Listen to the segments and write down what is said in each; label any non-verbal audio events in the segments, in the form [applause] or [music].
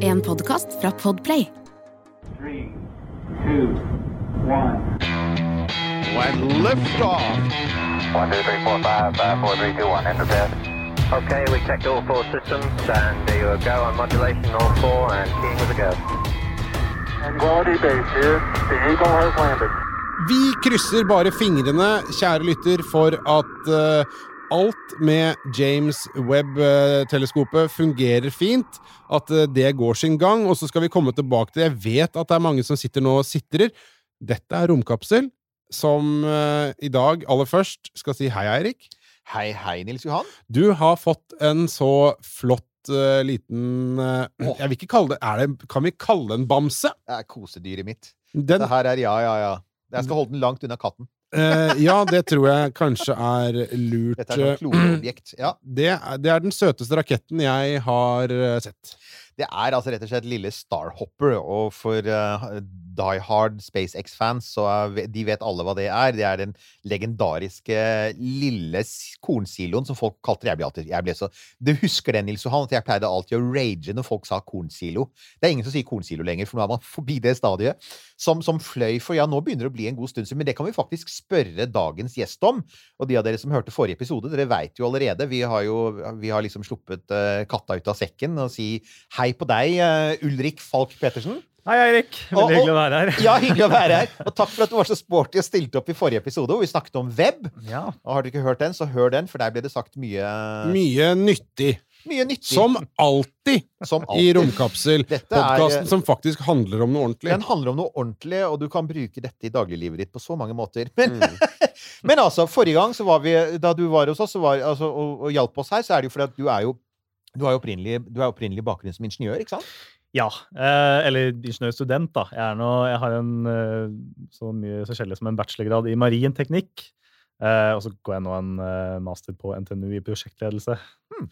En podkast fra Podplay. Three, two, one. When liftoff. One, two, three, four, five, five, four, three, two, one. Enter bed. Okay, we checked all four systems, and there you go on modulation, all four, and keying with a go. Quality base here. The Eagle has landed. Vi krysser bare fingrene, kjære lytter, for at eh, alt med James Webb-teleskopet fungerer fint. At eh, det går sin gang. Og så skal vi komme tilbake til Jeg vet at det er mange som sitter nå og sitrer. Dette er Romkapsel, som eh, i dag aller først skal si hei, Eirik. Hei, hei, Nils Johan. Du har fått en så flott eh, liten eh, Jeg vil ikke kalle det, er det Kan vi kalle det en bamse? Det er kosedyret mitt. Den, Det her er ja, ja, ja. Jeg skal holde den langt unna katten. Eh, ja, det tror jeg kanskje er lurt. Dette er sånn kloneobjekt. Ja. [clears throat] Det det er den søteste raketten jeg har eh, sett. Det er altså rett og slett lille Starhopper, og for uh, Die Hard SpaceX-fans, så er, de vet alle hva det er. Det er den legendariske lille kornsiloen som folk kalte det. Jeg ble alltid jeg ble så, Du husker det, Nils Johan, at jeg pleide alltid å rage når folk sa kornsilo. Det er ingen som sier kornsilo lenger, for nå er man forbi det stadiet. Som, som fløy for Ja, nå begynner det å bli en god stund siden, men det kan vi faktisk spørre dagens gjest om. Og de av dere som hørte forrige episode, dere veit jo allerede. Vi har jo vi har liksom sluppet uh, katta ut av sekken og si hei på deg, eh, Ulrik Falk Petersen. Hei, Eirik. Og- Veldig hyggelig å være her. Ja, hyggelig å være her. Og takk for at du var så sporty og stilte opp i forrige episode, hvor vi snakket om web. Ja. Og har du ikke hørt den, så hør den, for der ble det sagt mye, Mye nyttig. mye nyttig. Som alltid Som alltid. i. Romkapsel. Er- Podkasten som faktisk handler om noe ordentlig. Den handler om noe ordentlig, og du kan bruke dette i dagliglivet ditt på så mange måter. Men, Mm. [laughs] men altså, forrige gang så var vi, da du var hos oss så var, altså, og, og hjalp oss her, så er det jo fordi at du er jo du har jo opprinnelig, du er opprinnelig bakgrunn som ingeniør, ikke sant? ja. Eh, eller ingeniørstudent, da. Jeg, er nå, jeg har en eh, så mye forskjellig som en bachelorgrad i marin teknikk. Eh, og så går jeg nå en eh, master på NTNU i prosjektledelse. Hmm.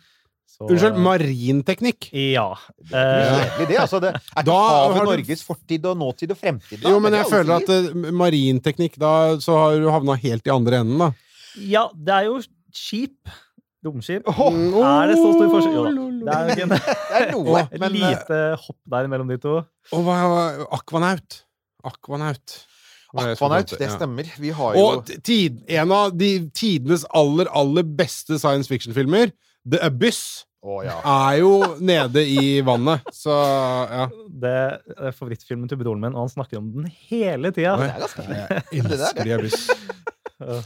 Så, Unnskyld, marinteknikk. Ja. Det er Eh, kjedelig, det. Altså, det er ikke Da havet du- Norges fortid og nåtid og fremtid. da, Jo, men jeg føler at eh, marinteknikk, da så har du havna helt i andre enden, da. ja, det er jo skip. Romskip. Mm, Er det så stor forskjell? Jo da. Det er en, det er noe, [laughs] et men eh, lite hopp der mellom de to. Og hva Akvanaut. Akvanaut. Er det stemmer. Vi har jo Og tid, en av de tidenes aller, aller beste science fiction-filmer, The Abyss, oh, ja. er jo nede i vannet. Så ja. Det er favorittfilmen til broren min, og han snakker om den hele tida. Jeg elsker The Abyss.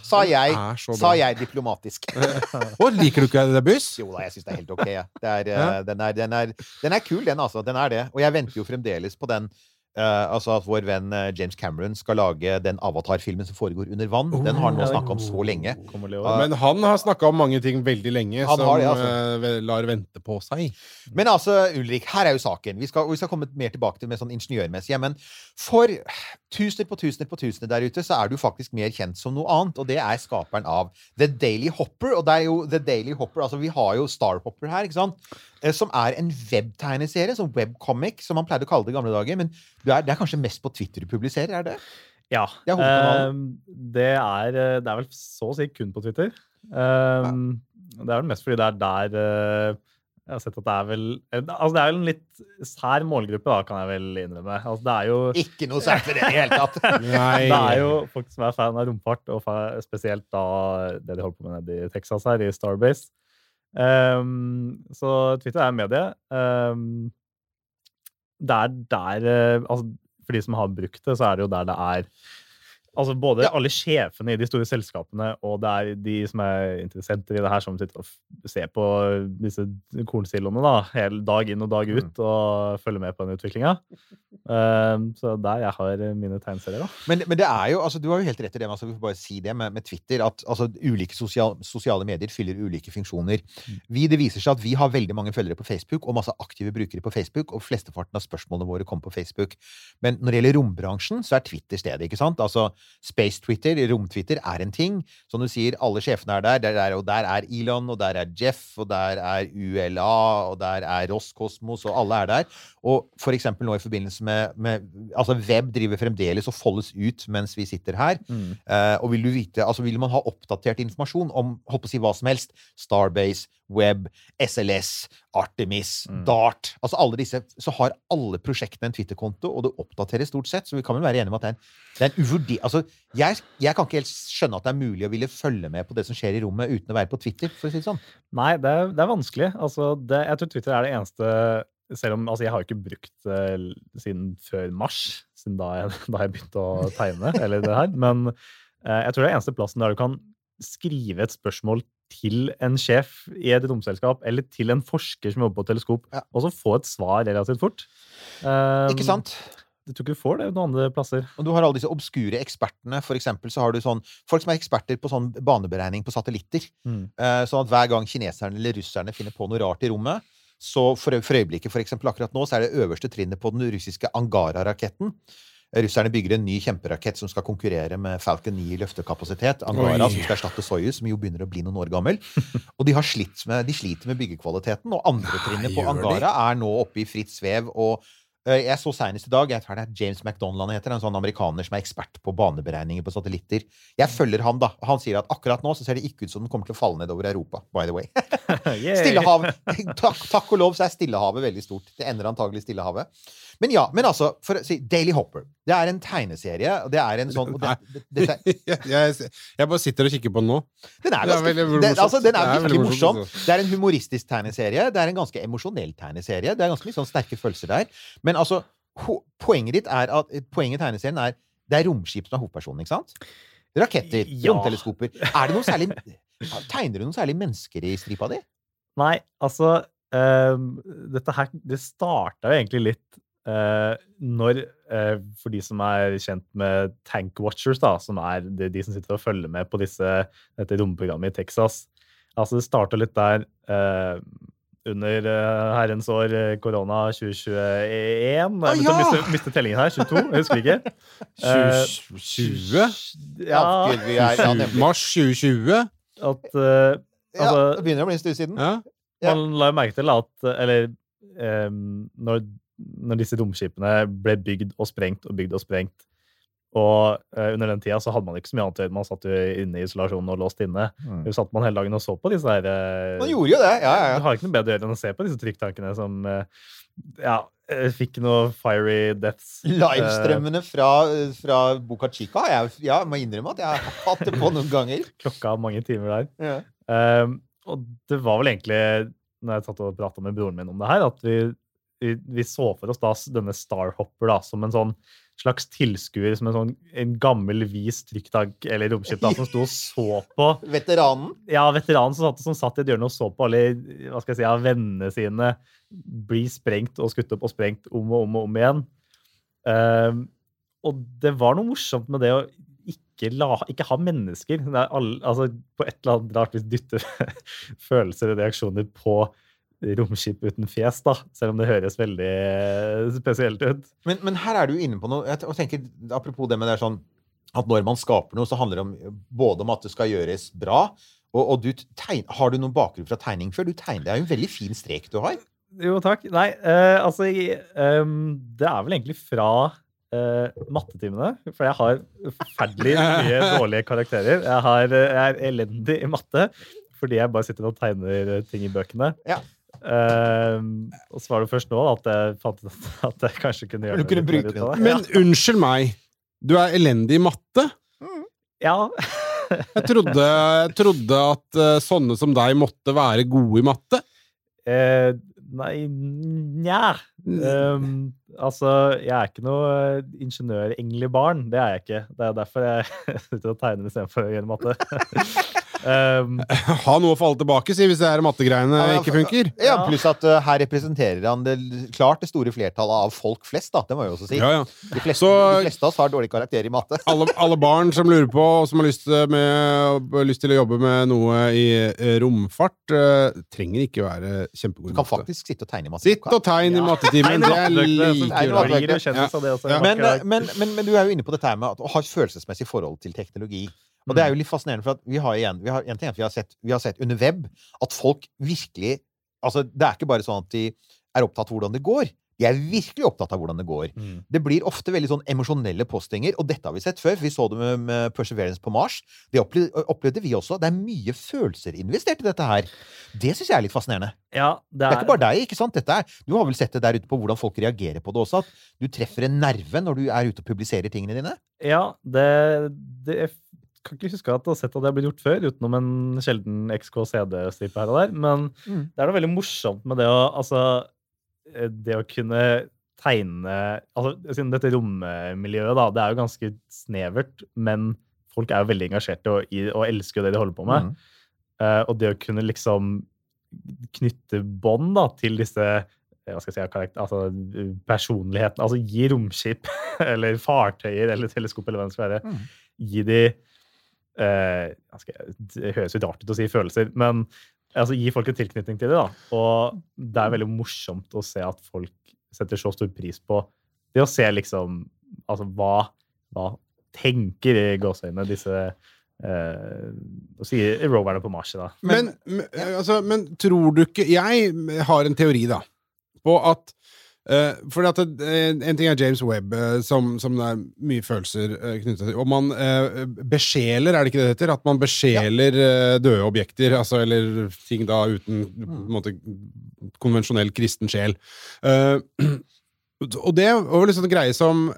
Sa jeg, Det sa jeg diplomatisk. [laughs] Og liker du ikke buss? Jo da, jeg syns det er helt ok. Det er, eh, Ja. den, er, den, er, den er kul, den, altså. Den er det. Og jeg venter jo fremdeles på den Uh, altså at vår venn uh, James Cameron skal lage den Avatar-filmen som foregår under vann. Den har han nå snakka om så lenge. Det år. Men han har snakka om mange ting veldig lenge, som har det, altså. lar vente på seg. Men altså, Ulrik, her er jo saken. Vi skal, vi skal komme mer tilbake til med sånn ingeniørmessig. Men for tusener på tusener på tusener der ute, så er du faktisk mer kjent som noe annet. Og det er skaperen av The Daily Hopper. Og det er jo The Daily Hopper Altså, vi har jo Star Hopper her, ikke sant? Eh, Som er en webtegneserie, som webcomic, som man pleide å kalle det i gamle dager. Men du er, det er kanskje mest på Twitter du publiserer, er det? Ja. Det er eh, det, er, eh, det er vel så å si kun på Twitter. Ja. Det er vel mest fordi det er der eh, jeg har sett at det er vel Altså, det er vel en litt sær målgruppe, da, kan jeg vel innrømme. Altså, det er jo Ikke noe sært ved det i det hele tatt. [laughs] Nei. det er jo folk som er fan av romfart, og spesielt da det de holder på med nede i Texas her, i Starbase. Um, så Twitter er medie. Um, det er der eh, altså, For de som har brukt det, så er det jo der det er Altså Både Ja. alle sjefene i de store selskapene og det er de som er interessenter i det her, som sitter og ser på disse kornsiloene da, hele dag inn og dag Mm. ut og følger med på den utviklinga. Um, så der jeg har mine tegneserier, da. Men, men det er jo, altså, du har jo helt rett i det, altså, vi får bare si det med, med Twitter, at altså, ulike sosial, sosiale medier fyller ulike funksjoner. Vi, det viser seg at vi har veldig mange følgere på Facebook, og masse aktive brukere på Facebook, og flesteparten av spørsmålene våre kommer på Facebook. Men når det gjelder rombransjen, så er Twitter stedet, ikke sant? Altså, Space Twitter, rom-Twitter, er en ting. Som du sier, alle sjefene er der, der er, og der er Elon, og der er Jeff, og der er ULA, og der er Roskosmos, og alle er der. Og for eksempel nå i forbindelse med, med Altså, web driver fremdeles og foldes ut mens vi sitter her. Eh, og vil du vite, altså vil man ha oppdatert informasjon om håper å si hva som helst, Starbase, Web, SLS, Artemis, Mm. Dart Altså alle disse Så har alle prosjektene en Twitter-konto, og det oppdateres stort sett. Så vi kan vel være enige om at det er en, det er en uvurder... Altså, jeg, jeg kan ikke helt skjønne at det er mulig å ville følge med på det som skjer i rommet, uten å være på Twitter, for å si det sånn. Nei, det er, det er vanskelig. Altså, det, jeg tror Twitter er det eneste Selv om altså, jeg har ikke brukt det uh, siden før mars, siden da jeg, [laughs] da jeg begynte å tegne, eller det her. Men uh, jeg tror det er eneste plassen der du kan skrive et spørsmål til en sjef i et romselskap, eller til en forsker som jobber på et teleskop, Ja. og så få et svar relativt fort. Um, Ikke sant? Jeg tror ikke du får det noen andre plasser. Og du har alle disse obskure ekspertene. For eksempel så har du sånn folk som er eksperter på sånn baneberegning på satellitter. Mm. Uh, sånn at hver gang kineserne eller russerne finner på noe rart i rommet, så for, for øyeblikket, for eksempel akkurat nå, så er det øverste trinnet på den russiske Angara-raketten. Russerne bygger en ny kjemperakett som skal konkurrere med Falcon 9 i løftekapasitet. Angara, Oi. som skal erstatte Soyuz, som jo begynner å bli noen år gammel. Og de, med, de sliter med byggekvaliteten, og andre trinnet på de? Angara er nå oppe i fritt svev. og eh, jeg så senest i dag jeg tar det James McDonald han heter, en sånn amerikaner som er ekspert på baneberegninger på satellitter. Jeg følger han, da. Han sier at akkurat nå så ser det ikke ut som den kommer til å falle ned over Europa. by the way. [laughs] [laughs] Stillehavet. Takk, takk og lov så er Stillehavet veldig stort. Det ender antagelig Stillehavet. Men ja, men altså, for å si Daily Hopper. Det er en tegneserie. og Det er en sånn og det, det, dette, [laughs] jeg, jeg, jeg bare sitter og kikker på den nå. Den er, Det er veldig altså, den er er virkelig morsom. altså. Det er en humoristisk tegneserie. Det er en ganske emosjonell tegneserie. Det er ganske mye sånn sterke følelser der. Men altså, ho poenget ditt er at Poenget i tegneserien er det er romskip som er hovedpersonen, ikke sant? Raketter, Ja. romteleskoper. Er det noe særlig Tegner du noen særlig mennesker i stripa di? Nei, altså ehm, Dette her Det starta jo egentlig litt eh, når uh, For de som er kjent med Tank Watchers, da, som er de, de som sitter og følger med på disse, dette romprogrammet i Texas. Altså Det starta litt der uh, under herrens år korona 2021. ah, Jeg ja! miste, miste tellingen her. 22, jeg husker ikke. [laughs] Eh, 2020? Ja, er, ja, nemlig. Mars 2020? at altså, Ja, det begynner å bli en stund siden. Man la jo merke til at Eller um, når, når disse romskipene ble bygd og sprengt og bygd og sprengt Og eh, under den tida så hadde man ikke så mye annet å gjøre. Man satt jo inne i isolasjonen og låst inne. Mm. Så satt man hele dagen og så på disse her eh, Man gjorde jo det. Ja, ja, Du har ikke noe bedre å gjøre enn å se på disse trykktankene som eh, ja, fikk noe fiery deaths. Livestrømmene fra, fra Boca Chica jeg ja, må innrømme at jeg har hatt det på noen ganger. [laughs] Klokka mange timer der. Ja. Um, og det var vel egentlig, når jeg satt og prata med broren min om det her, at vi, vi, så for oss da denne Starhopper da, som en sånn slags tilskuer, som en sånn en gammel, vis trykktank eller romskip da, som sto og så på [laughs] Veteranen. ja, veteranen som satt, som satt i et hjørne og så på alle hva skal jeg si, ja, vennene sine bli sprengt og skutt opp og sprengt om og om og om igjen. Um, og det var noe morsomt med det å ikke, la, ikke ha mennesker. Det er alle, altså, på et eller annet rart vis dytte [laughs] følelser og reaksjoner på romskip uten fjes, da. Selv om det høres veldig spesielt ut. Men, men her er du inne på noe. Jeg tenker, apropos det med det sånn at når man skaper noe, så handler det om, både om at det skal gjøres bra, og, og du tegn, Har du noen bakgrunn fra tegning før? Du tegner, Det er jo en veldig fin strek du har. Jo, takk. Nei, eh, altså jeg, um, Det er vel egentlig fra uh, mattetimene. For jeg har forferdelig mye [laughs] dårlige karakterer. Jeg, har, eh, jeg er elendig i matte fordi jeg bare sitter og tegner ting i bøkene. Ja. Ehm, og så var det først nå da, at jeg fant ut at jeg kanskje kunne gjøre Du kunne mer ut av det. Men unnskyld meg, du er elendig i matte? Ja. Jeg trodde, jeg trodde at uh, sånne som deg måtte være gode i matte. Uh, nei, nja. Um, altså, jeg er ikke noe ingeniørengelig barn. Det er jeg ikke. Det er derfor jeg [laughs] sitter og tegner istedenfor å gjøre matte. [laughs] Ehm, [laughs] Ha noe å falle tilbake, si, hvis det her mattegreiene Ja, ikke funker. Ja, Pluss at uh, her representerer han det, klart det store flertallet av folk flest, da. Det må jeg også si. Ja, ja. De, fleste, Så- de fleste av oss har dårlig karakter i matte. Alle, alle barn som lurer på, og som har lyst, med, lyst til å jobbe med noe i eh, romfart, uh, trenger ikke være Du kjempegode Du kan faktisk sitte og tegne i matte. Sitt og tegn i mattetimen, det er Tegne like bra. Men, eh, men, men, men du er jo inne på dette her med å ha følelsesmessig forhold til teknologi. Og det er jo litt fascinerende, for at vi har igjen vi har, en ting er at vi har, sett, vi har sett under web at folk virkelig Altså, det er ikke bare sånn at de er opptatt av hvordan det går, De er virkelig opptatt av hvordan det går. Mm. Det blir ofte veldig sånn emosjonelle postinger, og dette har vi sett før. Vi så det med, med Perseverance på Mars. Det opplevde, opplevde vi også. Det er mye følelser investert i dette her. Det syns jeg er litt fascinerende. Ja, det Det er, er ikke bare deg, ikke sant? Dette er, du har vel sett det der ute på hvordan folk reagerer på det også? At du treffer en nerve når du er ute og publiserer tingene dine? Ja, det, det kan ikke huske at jeg har sett at det har blitt gjort før, utenom en sjelden XKCD-stripe her og der. Men Mm. det er noe veldig morsomt med det å altså eh, Det å kunne tegne altså Siden dette rommiljøet, da, det er jo ganske snevert, men folk er jo veldig engasjerte og, og elsker det de holder på med. Mm. Uh, og det å kunne liksom knytte bånd da, til disse eh, hva skal jeg si, karakter, altså, personligheten Altså gi romskip [laughs] eller fartøyer eller teleskop eller hva det skal være, Mm. gi de eh, skal Det høres jo rart ut å si følelser, men altså, gi folk en tilknytning til det. da. Og det er veldig morsomt å se at folk setter så stor pris på det å se liksom Altså hva, hva tenker i gåseøynene disse eh, Å si roverne på Mars, da. Men, men, altså, men tror du ikke Jeg har en teori, da, på at uh, For at det, eh, en ting er James Webb, uh, som, som det er mye følelser uh, knytta til. Og man eh, besjeler, er det ikke det det heter? At man besjeler eh, døde objekter, altså, eller ting da uten en måte, konvensjonell kristen sjel. Eh, [clears throat] og det var litt sånn greie som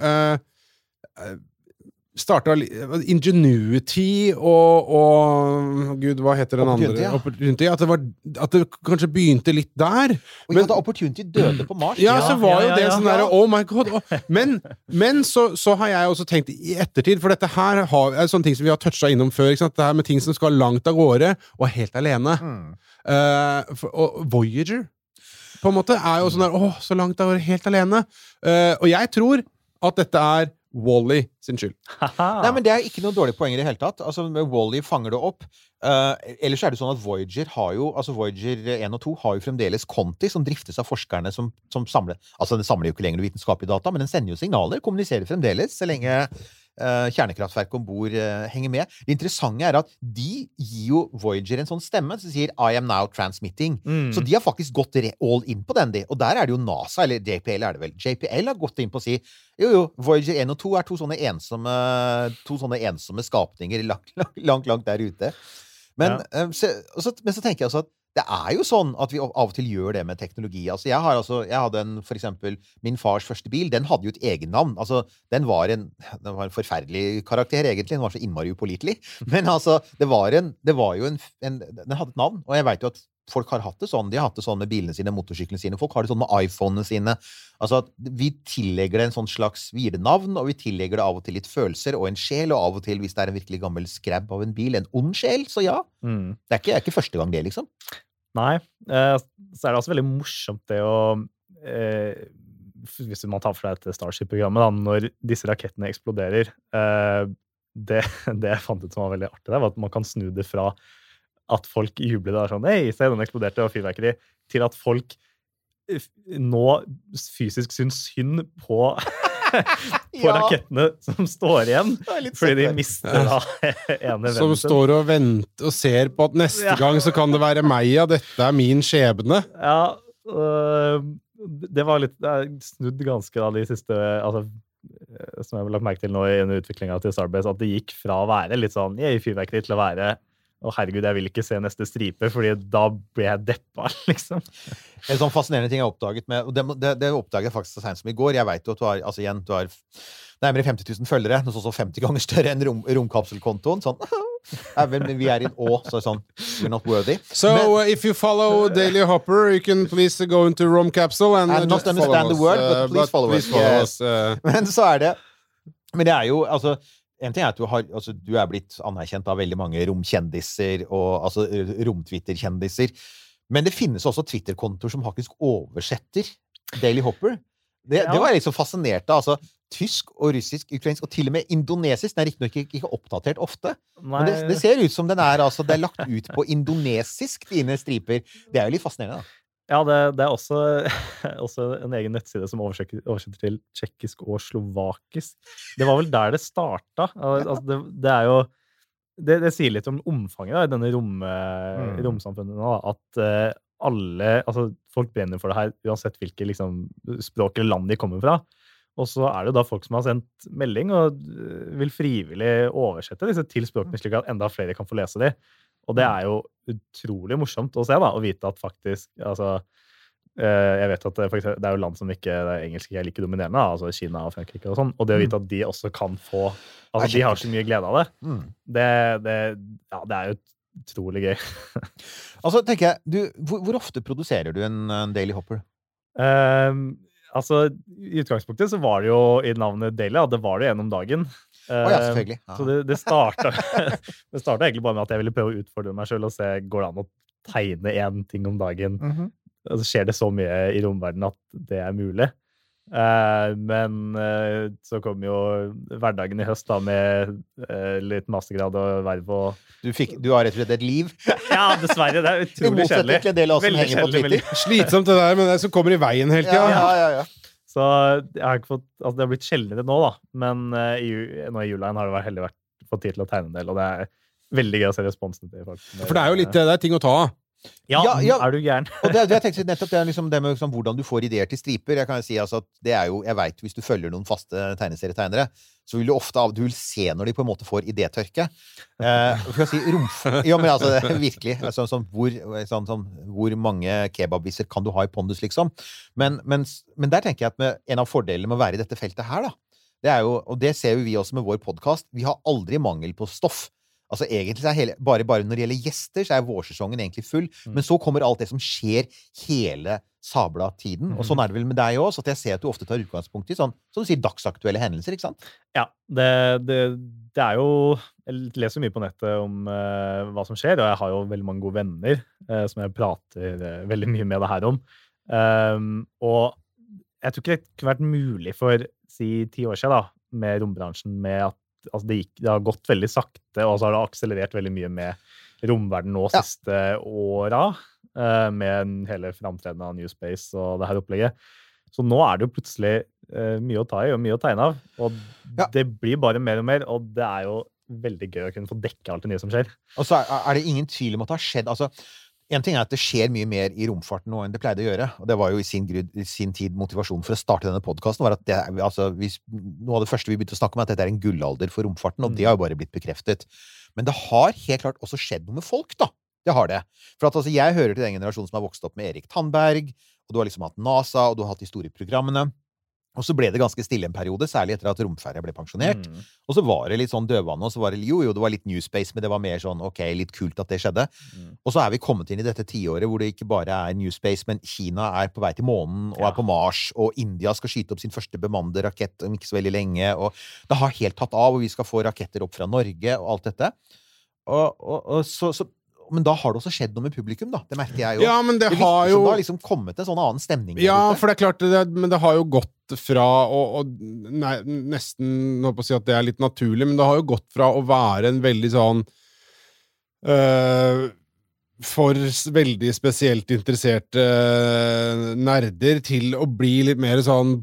starta Ingenuity og, og Gud, hva heter den Opportunity, andre? ja. Opportunity. At det, var, at det kanskje begynte litt der. Og ja, da Opportunity døde på Mars. Ja, så var ja, jo ja, det ja. sånn derre Oh my god! Oh. Men, men så, så har jeg også tenkt i ettertid, for dette her har, er sånne ting som vi har toucha innom før. Ikke sant? Det her med ting som skal langt av gårde, og er helt alene. Mm. Uh, for, og Voyager, på en måte, er jo sånn der Åh, så langt av gårde, helt alene. Uh, og jeg tror at dette er Wally sin skyld. Nei, men Det er ikke noe dårlig poeng i det hele tatt. Altså, med Wally fanger det opp. Uh, ellers er det sånn at Voyager har jo altså Voyager 1 og 2 har jo fremdeles Conti, som driftes av forskerne som, som samler Altså, den samler jo ikke lenger vitenskapelige data, men den sender jo signaler. Kommuniserer fremdeles, så lenge kjernekraftverket om bord uh, henger med. Det interessante er at de gir jo Voyager en sånn stemme som sier 'I am now transmitting'. Mm. Så de har faktisk gått all in på den, de. Og der er det jo NASA, eller JPL er det vel. JPL har gått inn på å si jo, jo, Voyager 1 og 2 er to sånne ensomme, to sånne ensomme skapninger [laughs] langt, langt, langt, der ute. Men, eh, så, så, men så tenker jeg også at det er jo sånn at vi av og til gjør det med teknologi. Altså, jeg, altså, jeg hadde en, for eksempel, Min fars første bil den hadde jo et egennavn. Altså, den, var en, den var en forferdelig karakter, egentlig. Den var så innmari upålitelig. [laughs] Men altså, det var, en, det var jo en, en Den hadde et navn. Og jeg veit jo at folk har hatt det sånn. De har hatt det sånn med bilene sine, motorsyklene sine. Folk har det sånn med iPhonene sine. Altså at Vi tillegger det en sånn slags Vi navn, og vi tillegger det av og til litt følelser og en sjel, og av og til, hvis det er en virkelig gammel skrabb av en bil, en ond sjel. Så ja. Mm. Det er ikke, det er ikke første gang, det, liksom. Nei. Eh, så er det også veldig morsomt det å eh, Hvis man tar for seg dette Starship-programmet, når disse rakettene eksploderer eh, det, [laughs] det jeg fant ut som var veldig artig, der, var at man kan snu det fra at folk jubler der sånn Hei, se, den eksploderte, og fyrverkeri, til at folk eh, nå fysisk syns synd på [laughs] på Ja. rakettene som står igjen, [laughs] fordi de mister da [laughs] ene Som vennen sin. står og venter og ser på at neste Ja. gang så kan det være meg, ja. Dette er min skjebne. Ja, øh, det var litt Det er snudd ganske da de siste altså, øh, Som jeg har lagt merke til nå i utviklinga til Starbase, at det gikk fra å være litt sånn «Yay, fyrverkeri til å være å herregud, jeg vil ikke se neste stripe, fordi da blir jeg deppa, [laughs] liksom. En sånn fascinerende ting jeg har oppdaget med og Det, det, det oppdaget jeg faktisk så seint som i går. Jeg vet jo at du har altså igjen, du har nærmere 50 000 følgere. Noe sånt som 50 ganger [laughs] større enn rom, romkapselkontoen. Sånn [laughs] men vi er i en å, så er sånn We're not worthy. So Men- uh, if you follow Daily Hopper, you can please go into Rom Capsule and, And uh, not just follow understand the us, word, uh, but please follow us. Yes. us, uh, Men så er det Men det er jo altså en ting er at du, har, altså, du er blitt anerkjent av veldig mange romkjendiser, og, altså romtwitter-kjendiser. Men det finnes også Twitter-kontoer som faktisk oversetter Daily Hopper. Det, Ja. det var jeg så fascinert av. Altså, tysk og russisk, ukrainsk og til og med indonesisk. Den er riktignok ikke, ikke oppdatert ofte, men det, det ser ut som den er, altså, det er lagt ut på indonesisk, dine striper. Det er jo litt fascinerende. da. Ja, det, det er også, [laughs] også en egen nettside som oversetter, til tsjekkisk og slovakisk. Det var vel der det starta. [laughs] Altså, det, det er jo det, det sier litt om omfanget da, i denne rom, Mm. romsamfunnet nå. At, uh, alle Altså, folk brenner for det her uansett hvilket liksom, språk eller land de kommer fra. Og så er det da folk som har sendt melding og øh, vil frivillig oversette disse til språkene, slik at enda flere kan få lese de. Og det er jo utrolig morsomt å se, da, å vite at faktisk altså, eh, Jeg vet at det, eksempel, det er jo land som ikke det er engelsk ikke er like dominerende, altså Kina og Frankrike og sånn. Og det å vite at de også kan få Altså, de har så mye glede av det. Mm. Det, det, ja, det er jo utrolig gøy. [laughs] Altså, tenker jeg, du, hvor, hvor ofte produserer du en, en Daily Hopper? Um, altså, I utgangspunktet så var det jo i navnet Daily, at det var det gjennom dagen. Ja, selvfølgelig. Ja. Så det, det starta [laughs] det starta egentlig bare med at jeg ville prøve å utfordre meg sjøl og se går det an å tegne én ting om dagen. Mm Og så skjer det så mye i romverdenen at det er mulig. Uh, men uh, så kom jo hverdagen i høst da med eh, litt mastergrad og verv og Du, fikk, du har rett og slett et liv. [laughs] Ja, dessverre. Det er utrolig kjedelig. Veldig. Slitsomt det der, men det som kommer i veien hele Ja, tida. ja, ja, ja. Så jeg har ikke fått, altså det har blitt sjeldnere nå, da. Men uh, i, nå i jula har det vært heldig vært, fått tid til å tegne en del, og det er veldig gøy å se responsen til folk. For det er jo litt det er ting å ta av. Ja, Ja, ja. er du gæren? Og det, jeg tenkte nettopp, det er liksom det med liksom, hvordan du får ideer til striper. Jeg kan jo si altså, at det er jo, jeg vet, Hvis du følger noen faste tegneserietegnere, så vil du ofte du vil se når de på en måte får idétørke. Eh, skal jeg si, romf... Ja, men altså, virkelig. Altså, sånn, hvor, sånn, sånn, hvor mange kebabviser kan du ha i pondus, liksom? Men, men, men der tenker jeg at med, en av fordelene med å være i dette feltet her, da, det er jo, og det ser jo vi også med vår podkast, vi har aldri mangel på stoff. Altså egentlig så er hele, bare, bare når det gjelder gjester, så er vårsesongen egentlig full. Mm. Men så kommer alt det som skjer hele sabla tiden. Og sånn er det vel med deg òg. Så at jeg ser at du ofte tar utgangspunkt i sånn, som du sier, dagsaktuelle hendelser. ikke sant? Ja, det, det, det er jo Jeg leser mye på nettet om uh, hva som skjer, og jeg har jo veldig mange gode venner uh, som jeg prater uh, veldig mye med det her om. Um, og jeg tror ikke det kunne vært mulig for si ti år siden da, med rombransjen med at altså, det, gikk, det har gått veldig sakte, og så har det akselerert veldig mye med romverden nå Ja. siste åra, eh, med hele framtredenen av New Space og det her opplegget. Så nå er det jo plutselig eh, mye å ta i og mye å tegne av. Og Ja. det blir bare mer og mer, og det er jo veldig gøy å kunne få dekke alt det nye som skjer. Og så er, er det ingen tvil om at det har skjedd altså, En ting er at det skjer mye mer i romfarten nå enn det pleide å gjøre. Og det var jo i sin, i sin tid motivasjonen for å starte denne podkasten. Altså, noe av det første vi begynte å snakke om, er at dette er en gullalder for romfarten. Og det har jo bare blitt bekreftet. Men det har helt klart også skjedd noe med folk, da. Det har det. For at altså, jeg hører til den generasjonen som har vokst opp med Erik Tandberg, og du har liksom hatt NASA, og du har hatt de store programmene. Og så ble det ganske stille en periode, særlig etter at romferja ble pensjonert. Mm. Og så var det litt sånn dødvanne, og så var det jo, jo, det var litt New Space, men det var mer sånn ok, litt kult at det skjedde. Mm. Og så er vi kommet inn i dette tiåret hvor det ikke bare er New Space, men Kina er på vei til månen og Ja. er på Mars, og India skal skyte opp sin første bemannede rakett om ikke så veldig lenge, og det har helt tatt av, og vi skal få raketter opp fra Norge og alt dette. Og, og, og så, så, men da har det også skjedd noe med publikum, da. Det merker jeg jo. Ja, men det det har jo det har liksom kommet en sånn annen stemning. Ja, for det er klart, det, men det har jo gått fra å, å nei, Nesten nå på å si at det er litt naturlig, men det har jo gått fra å være en veldig sånn øh, For veldig spesielt interesserte øh, nerder til å bli litt mer sånn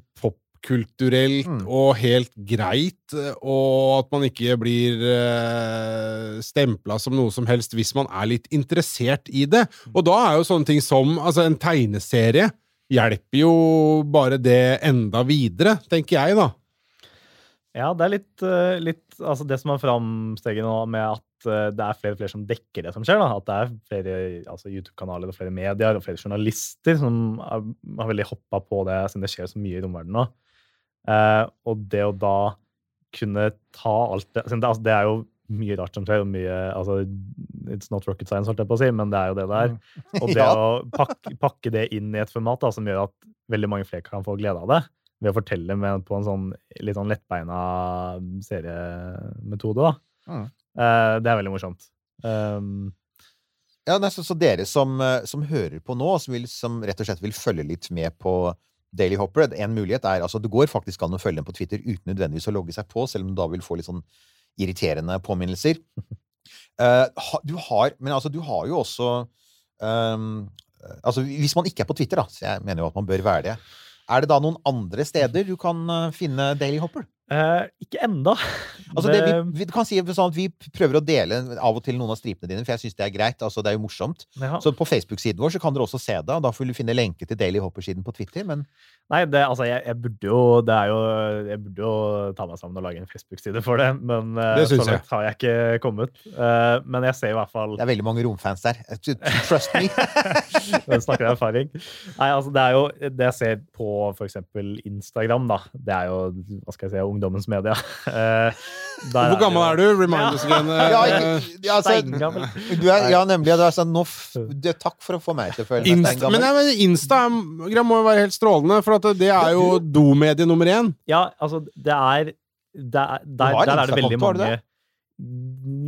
popkulturelt Mm. og helt greit, og at man ikke blir uh, stempla som noe som helst hvis man er litt interessert i det. Og da er jo sånne ting som altså en tegneserie hjelper jo bare det enda videre, tenker jeg, da. Ja, det er litt, eh, litt altså det som er framsteget nå med at eh, det er flere og flere som dekker det som skjer. da, At det er flere altså YouTube-kanaler og flere medier og flere journalister som har veldig hoppa på det siden det skjer så mye i romverdenen nå. Eh, og det å da kunne ta alt det altså, det er jo mye rart som skjer, og mye altså, It's not rocket science, holdt jeg på å si, men det er jo det det er. Og [laughs] det Ja. å pakke, pakke det inn i et format da, som gjør at veldig mange flere kan få glede av det, ved å fortelle med, på en sånn litt sånn lettbeina seriemetode, da. Mm. Eh, det er veldig morsomt. Um, Ja, så, så dere som, eh, som hører på nå, som, vil, som rett og slett vil følge litt med på Daily Hopper, en mulighet er altså Det går faktisk an å følge dem på Twitter uten nødvendigvis å logge seg på, selv om du da vil få litt sånn irriterende påminnelser. [laughs] Uh, du har Men altså, du har jo også um, Altså, hvis man ikke er på Twitter, da, så jeg mener jo at man bør være det, er det da noen andre steder du kan eh, finne Daily Hopper? Eh, ikke enda. Altså det, vi, vi kan si sånn at vi prøver å dele av og til noen av stripene dine, for jeg syns det er greit. altså Det er jo morsomt. Ja. Så på Facebook-siden vår så kan dere også se det. og Da får du finne lenke til Daily Hopper-siden på Twitter. Men Nei, det, altså, jeg, jeg burde jo Det er jo Jeg burde jo ta meg sammen og lage en Facebook-side for det, men eh, Det så langt har jeg ikke kommet. Uh, men jeg ser i hvert fall det er veldig mange romfans der. Trust me. [laughs] Jeg snakker jeg erfaring. Nei, altså det er jo Det jeg ser på f.eks. Instagram, da, det er jo hva skal jeg si, ungdommens media. [laughs] Eh, der Hvor gammel er du? Remind us again. eh, Ja, ikke, ja, altså, du er, ja, nemlig. Du er sånn, nå f det, takk for å få meg til å føle meg Insta, steingammel. men, men Instagram må jo være helt strålende, for at det er jo domedie nummer én. Ja, altså, det er der, der, der er det veldig du mange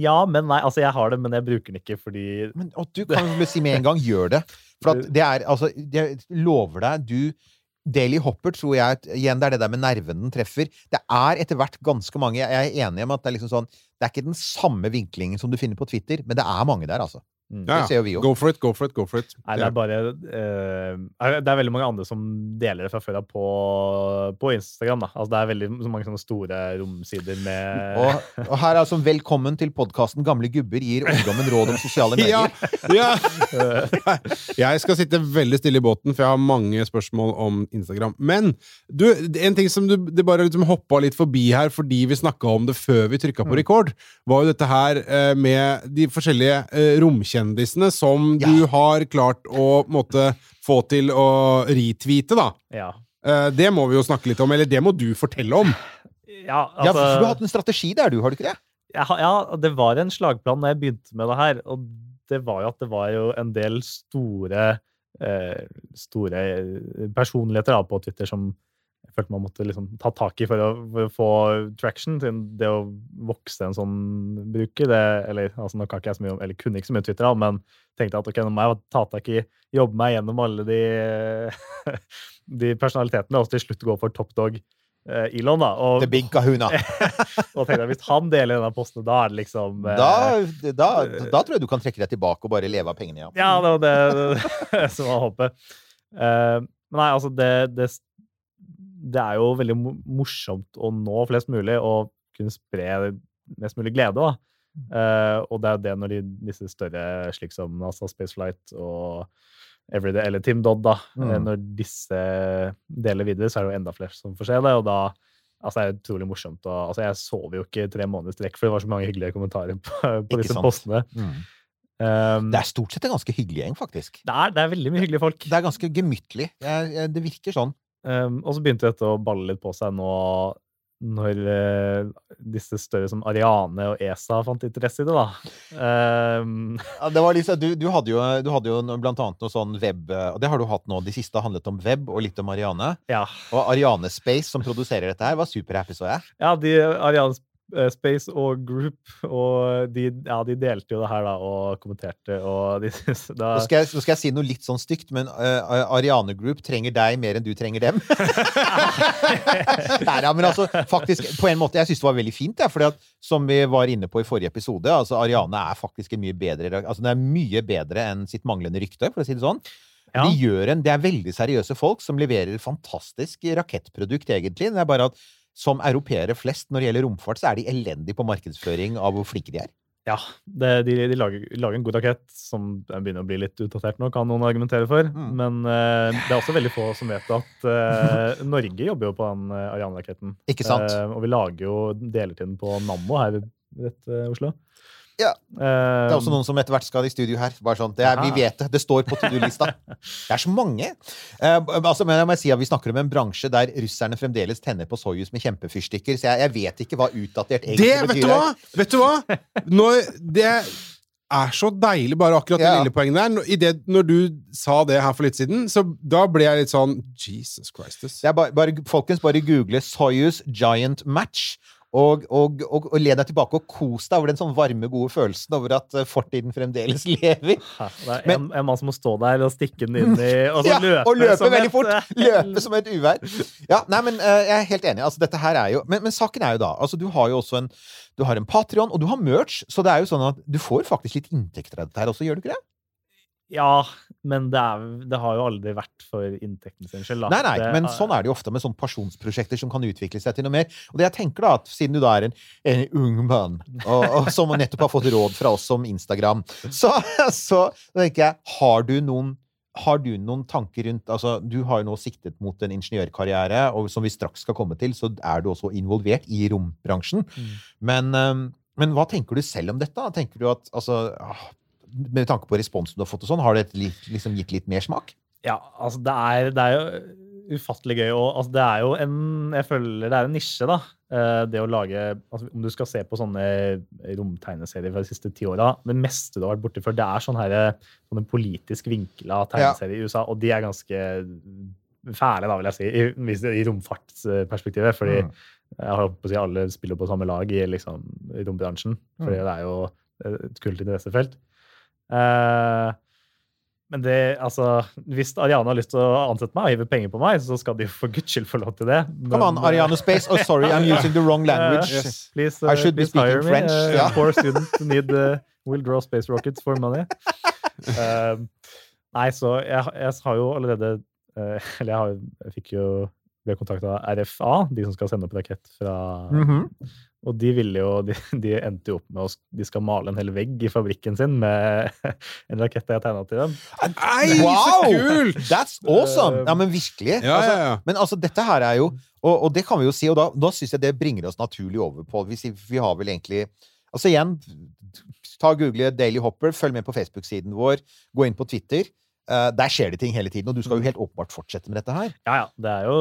Ja, men nei. Altså, jeg har det, men jeg bruker den ikke fordi Men, og du kan vel si med en gang gjør det. For at [laughs] det er altså Jeg lover deg, du Daily Hopper tror jeg Igjen, det er det der med nerven den treffer. Det er etter hvert ganske mange Jeg er enig om at det er liksom sånn Det er ikke den samme vinklingen som du finner på Twitter, men det er mange der, altså. Mm. Ja, Det ser jo vi jo. Go for it, go for it, go for it. Nei, det er bare uh, Det er veldig mange andre som deler det fra før av på, på Instagram. da. Altså, det er veldig så mange sånne store romsider med Og, og her er altså velkommen til podkasten Gamle gubber gir ungdommen råd om sosiale [laughs] Ja, medier. ja. [laughs] Jeg skal sitte veldig stille i båten, for jeg har mange spørsmål om Instagram. Men du, en ting som du det bare liksom hoppa litt forbi her fordi vi snakka om det før vi trykka på rekord, var jo dette her eh, med de forskjellige eh, romkjendisene som Ja. du har klart å måtte få til å retweete, da. Ja. Eh, det må vi jo snakke litt om, eller det må du fortelle om. Ja, Ja, altså, for du har hatt en strategi der, du, har du ikke det? Ja, ja, det var en slagplan da jeg begynte med det her. Og det var jo at det var jo en del store, eh, store personligheter da, på Twitter som jeg følte man måtte liksom ta tak i for å, for å få traction. til det å vokse en sånn bruker det, eller altså mye eller kunne ikke så mye Twitter, da, men tenkte at ok, nå må jeg ta tak i, jobbe meg gjennom alle de, [laughs] de personalitetene, og til slutt gå for top dog. eh, Elon, da. Og, The Big Kahuna. [laughs] og tenkte jeg, hvis han deler denne posten, da er det liksom eh, Da, da, da tror jeg du kan trekke deg tilbake og bare leve av pengene, ja. Ja, det var det, det [laughs] som var håpet. Uh, men nei, altså, det, det, det er jo veldig morsomt å nå flest mulig og kunne spre mest mulig glede, da. Uh, og det er jo det når de, disse større, slik som NASA Spaceflight og Everyday, eller Tim Dodd, da, eh, Mm. når disse deler videre, så er det jo enda flere som får se det, og da Altså, det er utrolig morsomt. Og, altså, jeg sov jo ikke tre måneder strekk, for det var så mange hyggelige kommentarer på, på disse sant. postene. Mm. Um, Det er stort sett en ganske hyggelig gjeng, faktisk. det er, det er veldig mye hyggelige folk. Det er ganske gemyttlig. Jeg- Det virker sånn. Um, og så begynte dette å balle litt på seg nå når uh, disse større som Ariane og ESA fant interesse i det, da. Um, Ja, det var liksom, du, du, hadde jo, du hadde jo blant annet noe sånn web Og det har du hatt nå. De siste har handlet om web og litt om Ariane. ja. Og Ariane Space, som produserer dette her, var superhappy, så jeg. ja, de Ariane Space og Group, og de, ja, de delte jo det her da, og kommenterte, og de [laughs] da, Nå skal, jeg, nå skal jeg si noe litt sånn stygt, men uh, Ariane Group trenger deg mer enn du trenger dem. [laughs] Nei, ja, men altså, faktisk, på en måte, jeg syns det var veldig fint, ja, for som vi var inne på i forrige episode, altså Ariane er faktisk en mye bedre altså, det er mye bedre enn sitt manglende rykte, for å si det sånn. Ja. De gjør en, det er veldig seriøse folk som leverer fantastisk rakettprodukt, egentlig. Det er bare at som europeere flest når det gjelder romfart, så er de elendige på markedsføring av hvor flinke de er. Ja, det, de, de lager, lager en god rakett som begynner å bli litt utdatert nå, kan noen argumentere for. Mm. Men uh, det er også veldig få som vet at uh, Norge jobber jo på den uh, Ariane-raketten. Ikke sant? Og vi lager jo deler til den på Nammo her i Oslo. Ja. Eh, Det er også noen som etter hvert skal i studio her. Bare sånn, det er, vi vet det. Det står på to do-lista. [laughs] Det er så mange. Uh, altså, men jeg må si at Vi snakker om en bransje der russerne fremdeles tenner på Soyuz med kjempefyrstikker. Så jeg, jeg vet ikke hva utdatert egentlig Det, vet betyr. du hva? Vet du hva? Når det er så deilig, bare akkurat det Ja. lille poenget der. Når, i det, når du sa det her for litt siden, så da ble jeg litt sånn Jesus Christus. Bare, bare, folkens, bare google Soyuz Giant Match. Og, og, og, og le deg tilbake og kos deg over den sånn varme, gode følelsen over at eh, fortiden fremdeles [laughs] lever. Ja, Det er Men- en, en mann som må stå der og stikke den inn i Og så Ja, løpe, og løpe som veldig et, fort! eh, Løpe som et uvær. Ja, nei, men uh, jeg er helt enig. Altså, dette her er jo men, men saken er jo da altså, Du har jo også en Du har en Patrion, og du har merch, så det er jo sånn at du får faktisk litt inntekter av dette her også, gjør du ikke det? Ja, men det, er, det har jo aldri vært for inntekten sin skyld. Nei, nei, men sånn er det jo ofte med sånne pasjonsprosjekter som kan utvikle seg til noe mer. Og det jeg tenker da, at siden du da er en, en ung mann, og, og som nettopp har fått råd fra oss om Instagram, så, så tenker jeg, har du noen har du noen tanker rundt altså Du har jo nå siktet mot en ingeniørkarriere, og som vi straks skal komme til, så er du også involvert i rombransjen. Mm. Men, men hva tenker du selv om dette? Tenker du at altså, ah, Med tanke på responsen du har fått, og sånn, har det liksom gitt litt mer smak? Ja, altså det er, det er jo ufattelig gøy. Og altså det er jo en Jeg føler det er en nisje, da. Eh, Det å lage altså Om du skal se på sånne romtegneserier fra de siste ti åra Det meste du har vært borti før, det er sånne, her, sånne politisk vinkla tegneserier i USA, og de er ganske fæle, da, vil jeg si, i, i romfartsperspektivet. Fordi Mm. jeg har på å si alle spiller på samme lag i liksom, i rombransjen. Fordi Mm. det er jo et kult interessefelt. Eh, men det, altså, hvis Ariane har lyst til å ansette meg og hive penger på meg, så skal de for guds skyld få lov til det. Come on, eh, Ariane Space. Oh, sorry, I'm [laughs] using the wrong language. Yes. Please, I should be speaking me. French, Uh, yeah. Poor student [laughs] need uh, will draw space rockets for money. [laughs] Um, nei, så jeg, jeg har jo allerede uh, Eller jeg, har, jeg fikk jo ble kontakta av RFA, de som skal sende opp rakett fra Mhm. Og de ville jo De, de endte jo opp med å De skal male en hel vegg i fabrikken sin med [laughs] en rakett jeg tegna til dem. Nei, så kult! That's awesome! Ja, men virkelig. Ja, Altså, ja, ja. Men altså, dette her er jo Og, og det kan vi jo si, og da, da syns jeg det bringer oss naturlig over på Vi, vi har vel egentlig Altså igjen, ta og google Daily Hopper, følg med på Facebook-siden vår, gå inn på Twitter. Eh, der skjer det ting hele tiden, og du skal jo helt åpenbart fortsette med dette her. Ja, ja. Det er jo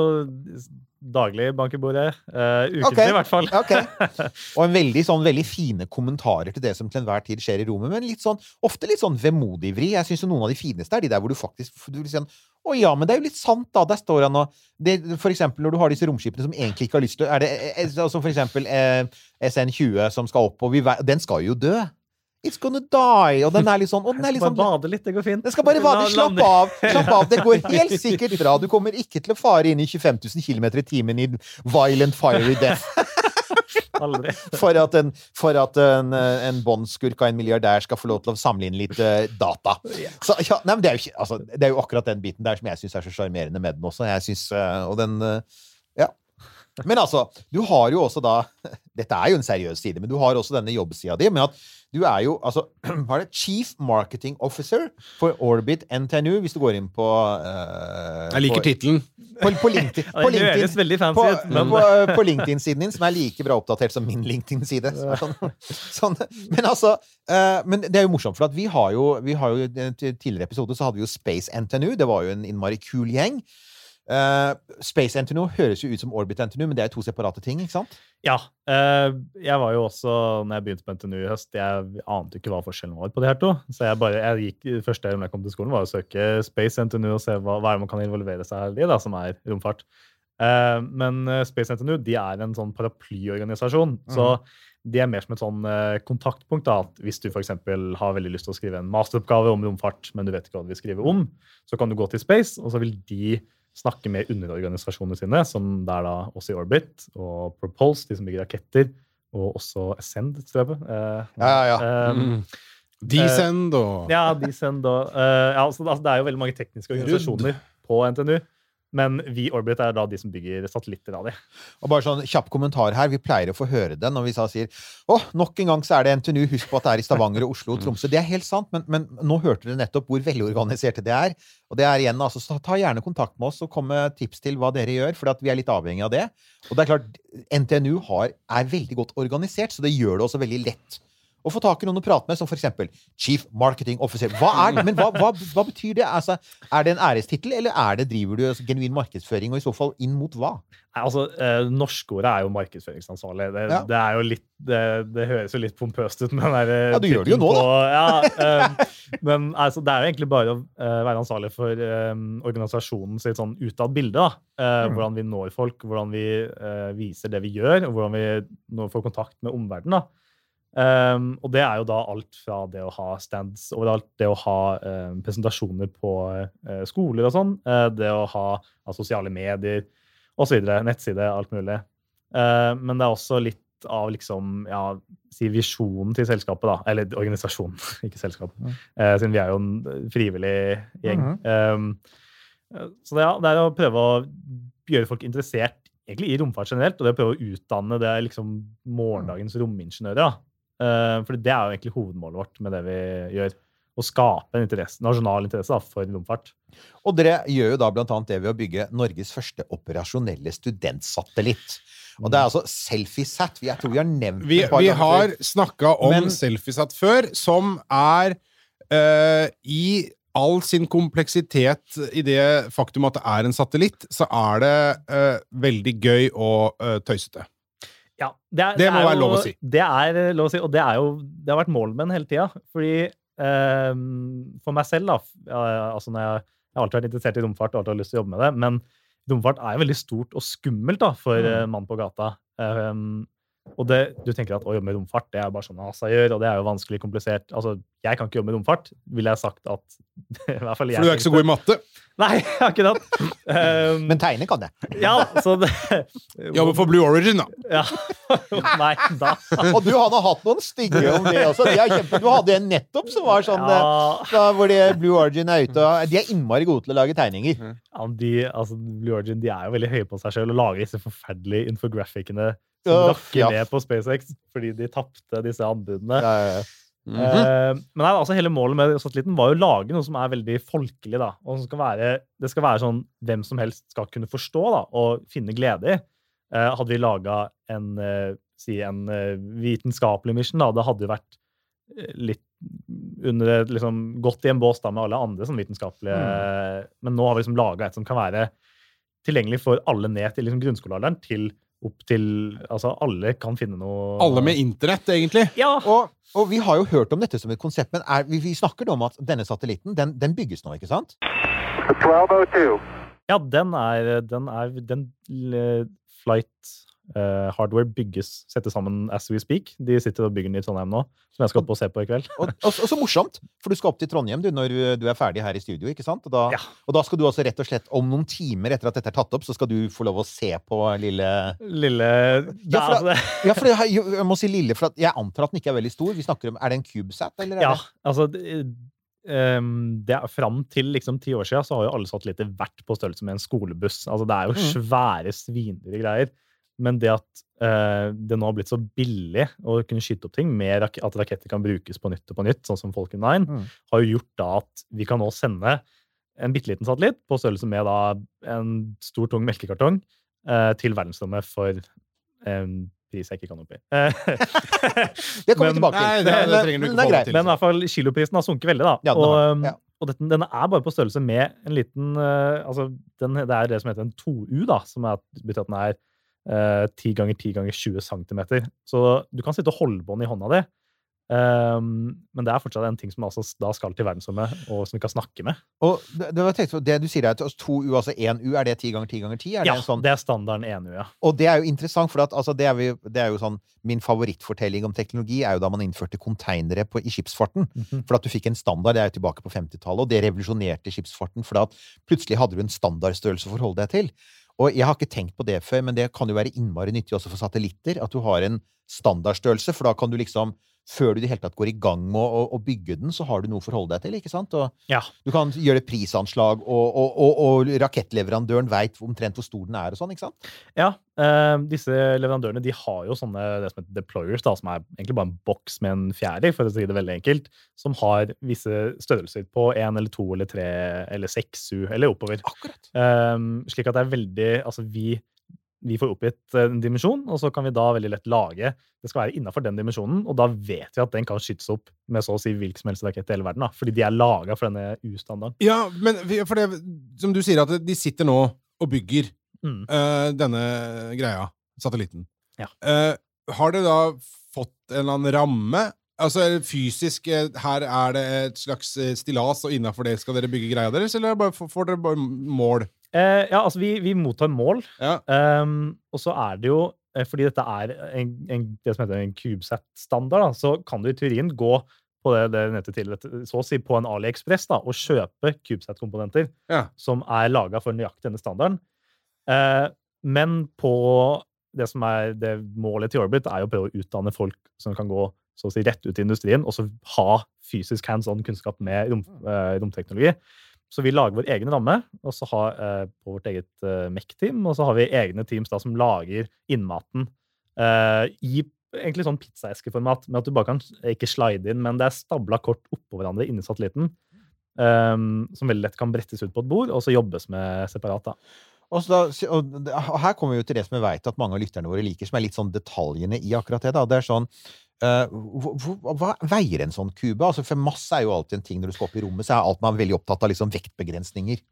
daglig bank i bordet. Uh, ukentlig, okay. i hvert fall. okay. [laughs] Og en veldig, sånn, veldig fine kommentarer til det som til enhver tid skjer i rommet, men litt sånn, ofte litt sånn vemodig vri. Jeg syns noen av de fineste er de der hvor du faktisk du vil si sånn, Å ja, men det er jo litt sant, da. Der står han og det, For eksempel når du har disse romskipene som egentlig ikke har lyst til er det, eh, altså For eksempel eh, SN20 som skal opp, og vi, den skal jo dø. It's gonna die. Og den er litt sånn, og den er litt sånn bade litt, det går fint. den skal bare bade. Slapp av! slapp av, Det går helt [laughs] sikkert bra. Du kommer ikke til å fare inn i 25 000 km i timen i violent fiery death Aldri. for at en, for at en, en båndskurk av en milliardær skal få lov til å samle inn litt eh, data. Så, ja, nei, men det, er ikke, altså, det er jo akkurat den biten der som jeg syns er så sjarmerende med den også. Synes, eh, og den, ja. Men altså, du har jo også da [laughs] Dette er jo en seriøs side, men du har også denne jobbsida di Men at du er jo altså, [clears throat] hva er det? Chief Marketing Officer for Orbit NTNU, hvis du går inn på uh, Jeg liker på- tittelen. På, [laughs] på LinkedIn. På det høres LinkedIn på, på, på LinkedIn-siden din, som er like bra oppdatert som min LinkedIn-side. Sånn, [laughs] sånn. Men altså uh, Men det er jo morsomt, for at vi har jo, vi har jo i en tidligere episode så hadde vi jo Space NTNU. Det var jo en innmari kul gjeng. Eh, Space NTNU høres jo ut som Orbit NTNU, men det er to separate ting, ikke sant? Ja. Uh, jeg var jo også, når jeg begynte på NTNU i høst, jeg ante ikke hva forskjellen var på de her to. Så jeg bare, jeg gikk, første jeg kom til skolen, var å søke Space NTNU og se hva, hva man kan involvere seg i, da, som er romfart. Uh, men Space NTNU de er en sånn paraplyorganisasjon. Så de er mer som et sånn kontaktpunkt. da, at Hvis du for har veldig lyst til å skrive en masteroppgave om romfart, men du vet ikke hva du vil skrive om, så kan du gå til Space, og så vil de snakke med underorganisasjonene sine, som det er da også i Orbit og Propulse, de som bygger raketter, og også Ascend, tror jeg. Eh, Ja, ja, ja. eh, Mm. Descend og ja, Descend og uh, ja, altså, altså, Det er jo veldig mange tekniske organisasjoner på NTNU. Men vi Orbit er da de som bygger satellitter av de. Og bare sånn kjapp kommentar her. Vi pleier å få høre den når vi sier å, nok en gang så er det NTNU. Husk på at det er i Stavanger og Oslo og Tromsø. Det er helt sant, men, men nå hørte dere nettopp hvor velorganiserte det er. Og det er igjen, altså, så ta gjerne kontakt med oss og kom med tips til hva dere gjør, for vi er litt avhengig av det. Og det er klart, NTNU har, er veldig godt organisert, så det gjør det også veldig lett å få tak i noen å prate med, som eksempel Chief Marketing Officer. Hva er det? Men hva, hva, hva betyr det? Altså, er det en ærestittel, eller er det, driver du altså, genuin markedsføring, og i så fall inn mot hva? Nei, altså, eh, Norskordet er jo markedsføringsansvarlig. Det, Ja. det er jo litt det, det høres jo litt pompøst ut. Men det er, Ja, du gjør det jo nå, da. Ja, [laughs] eh, men altså, det er jo egentlig bare å eh, være ansvarlig for eh, organisasjonen sitt sånn utad bilde. da. Eh, Mm. Hvordan vi når folk, hvordan vi eh, viser det vi gjør, og hvordan vi nå får kontakt med omverdenen. da. Um, og det er jo da alt fra det å ha stands overalt, det å ha um, presentasjoner på uh, skoler og sånn, uh, det å ha, uh, sosiale medier osv. Nettside, alt mulig. Eh, men det er også litt av liksom, ja, si visjonen til selskapet, da. Eller organisasjonen, [laughs] ikke selskapet. Eh, siden vi er jo en frivillig gjeng. um, så det, ja, det er å prøve å gjøre folk interessert egentlig i romfart generelt, og det å prøve å utdanne det er liksom morgendagens romingeniører. da. Uh, for det er jo egentlig hovedmålet vårt med det vi gjør. Å skape en interesse, nasjonal interesse da, for romfart. Og dere gjør jo da blant annet det ved å bygge Norges første operasjonelle studentsatellitt. Og det er altså Selfiesat. Jeg tror vi har nevnt Vi, det vi har snakka om Men- Selfiesat før, som er uh, I all sin kompleksitet i det faktum at det er en satellitt, så er det uh, veldig gøy og uh, tøysete. Ja, det, er, Det må er være jo- lov å si. Det er eh, lov å si, og det, er jo, det har vært målet med den hele tida. Fordi eh, for meg selv, da altså når jeg, jeg har alltid vært interessert i romfart og alltid har lyst til å jobbe med det, men romfart er jo veldig stort og skummelt da, for Mm. eh, mann på gata. Um, og det, du tenker at å jobbe med romfart det er bare sånn NASA gjør, og det er jo vanskelig komplisert. Altså, Jeg kan ikke jobbe med romfart, ville jeg sagt at [laughs] i hvert fall jeg For du er ikke så god i matte. Nei, [laughs] akkurat. Um, Men tegne kan det. ja, så det [laughs] Jobber for Blue Origin, da. Ja. Nei, da Og du hadde hatt noen stygge om det også. De er kjempe... Du hadde en nettopp som var sånn eh, Ja, da, hvor det Blue Origin er ute og De er innmari gode til å lage tegninger. ja, de, altså, Blue Origin de er jo veldig høye på seg sjøl og lager disse forferdelige infographicene som rakker ja. ned på SpaceX fordi de tapte disse anbudene. Ja, ja, ja. -hmm. Eh, men nei, altså, hele målet med satellitten var jo å lage noe som er veldig folkelig. da, og som skal være, Det skal være sånn hvem som helst skal kunne forstå da, og finne glede i. Eh, hadde vi laga en, eh, si en vitenskapelig mission, da, det hadde jo vært litt under liksom, Gått i en bås da med alle andre sånn vitenskapelige Men nå har vi liksom laga et som kan være tilgjengelig for alle ned til liksom, grunnskolealderen, til opp til Altså, alle kan finne noe Alle med internett, egentlig. Ja! Og, og vi har jo hørt om dette som et konsept, men er, vi, vi snakker nå om at denne satellitten den, den bygges nå, ikke sant? 1202. Ja, den er Den, er, den eh, flight eh, hardware bygges, settes sammen as we speak. De sitter og bygger den i Trondheim nå, som jeg skal opp og se på i kveld. Og, og, og så morsomt, for du skal opp til Trondheim du, når du er ferdig her i studio, ikke sant? Og da, Ja. og da skal du altså rett og slett, om noen timer etter at dette er tatt opp, så skal du få lov å se på lille Lille Ja, for da, Ja, for jeg, jeg må si lille, for jeg antar at den ikke er veldig stor. Vi snakker om, Er det en CubeSat, eller? Er Ja, altså det, Um, det er, Fram til liksom ti år siden så har jo alle satellitter vært på størrelse med en skolebuss. Altså Det er jo Mm. svære, svindyre greier. Men det at eh, det nå har blitt så billig å kunne skyte opp ting, med rak at raketter kan brukes på nytt og på nytt, sånn som Falcon 9, Mm. har jo gjort da at vi kan nå sende en bitte liten satellitt på størrelse med da en stor, tung melkekartong eh, til verdensrommet for en pris jeg ikke kan oppgi. [laughs] Det kommer vi Men- tilbake til. Nei, det, det trenger du ikke det er til. Men i hvert fall kiloprisen har sunket veldig, da. Ja, den og har- um, ja. og dette, den er bare på størrelse med en liten eh, altså den, Det er det som heter en 2U, da, som er, betyr at den er 10 ganger 10 ganger 20 cm. Så du kan sitte og holde bånd i hånda di. Um, men det er fortsatt en ting som altså da skal til verdensrommet, og som vi kan snakke med. Og det, det, det du sier er at altså, to U, altså én U, er det ti ganger ti ganger ti? Ja, det en sånn det er standarden 1U, ja. Og det er jo interessant, for at, altså, det, er vi, det er jo sånn Min favorittfortelling om teknologi er jo da man innførte konteinere i skipsfarten. Mhm. For at du fikk en standard, det er jo tilbake på 50-tallet, og det revolusjonerte skipsfarten. For at plutselig hadde du en standardstørrelse å forholde deg til. Og jeg har ikke tenkt på det før, men det kan jo være innmari nyttig også for satellitter. At du har en standardstørrelse, for da kan du liksom før du i det hele tatt går i gang med å, å bygge den, så har du noe å forholde deg til. ikke sant? Ja. Du kan gjøre et prisanslag, og, og, og, og rakettleverandøren veit omtrent hvor stor den er. og sånn, ikke sant? Ja, eh, disse leverandørene de har jo sånne det som heter deployers, da, som er egentlig bare en boks med en fjerde i, for å si det veldig enkelt, som har visse størrelser på én eller to eller tre eller seks U, eller oppover. Akkurat. Um, slik at det er veldig Altså, vi, vi får oppgitt eh, en dimensjon, og så kan vi da veldig lett lage Det skal være innafor den dimensjonen, og da vet vi at den kan skytes opp med så å si hvilken som helst rakett i hele verden. da, Fordi de er laga for denne U-standarden. Ja, men for det, som du sier, at de sitter nå og bygger Mm. uh, denne greia, satellitten. Ja. Uh, har dere da fått en eller annen ramme? Altså fysisk Her er det et slags stillas, og innafor det skal dere bygge greia deres, eller får dere bare mål? Eh, ja, altså, vi, vi mottar mål, Ja. Um, og så er det jo, eh, fordi dette er en, en, det som heter en CubeSat-standard, så kan du i teorien gå på det, det nettet til, så å si på en AliExpress da, og kjøpe CubeSat-komponenter Ja. som er laga for nøyaktig denne standarden. Eh, men på det som er det målet til Orbit, er jo å prøve å utdanne folk som kan gå så å si, rett ut i industrien, og så ha fysisk hands on kunnskap med rom, eh, romteknologi. Så vi lager vår egen ramme og så har, eh, på vårt eget eh, MEC-team. Og så har vi egne teams da, som lager innmaten eh, i egentlig sånn pizzaeskeformat, med at du bare kan ikke slide inn, men det er stabla kort oppå hverandre inni satellitten. ehm, som veldig lett kan brettes ut på et bord og så jobbes med separat. da. Og, da, og, her kommer vi jo til det som jeg veit at mange av lytterne våre liker, som er litt sånn detaljene i akkurat det. da. Det er sånn eh, Hva veier en sånn kube? Altså, for masse er jo alltid en ting når du skal opp i rommet, så er alt man veldig opptatt av liksom vektbegrensninger.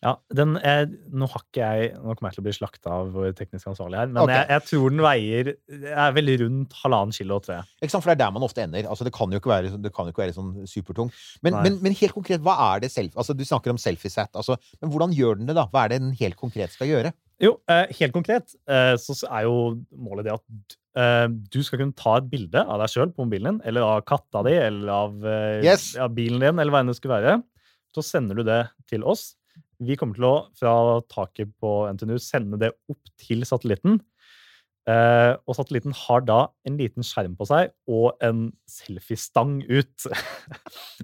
Ja, den er, Nå har ikke jeg Nå kommer jeg til å bli slakta av vår teknisk ansvarlig her, men okay. jeg, jeg tror den veier er veldig rundt halvannen kilo, tror jeg. Ikke sant? For det er der man ofte ender. Altså, det kan jo ikke være, det kan jo ikke være sånn supertung. Men, men, men helt konkret, hva er det self... Altså, du snakker om selfie-set. Altså, men hvordan gjør den det, da? Hva er det den helt konkret skal gjøre? Jo, eh, helt konkret eh, så er jo målet det at eh, du skal kunne ta et bilde av deg sjøl på mobilen din, eller av katta di, eller av, Yes. av bilen din, eller hva enn det skulle være. Så sender du det til oss. Vi kommer til å, fra taket på NTNU, sende det opp til satellitten. Eh, og satellitten har da en liten skjerm på seg og en selfiestang ut.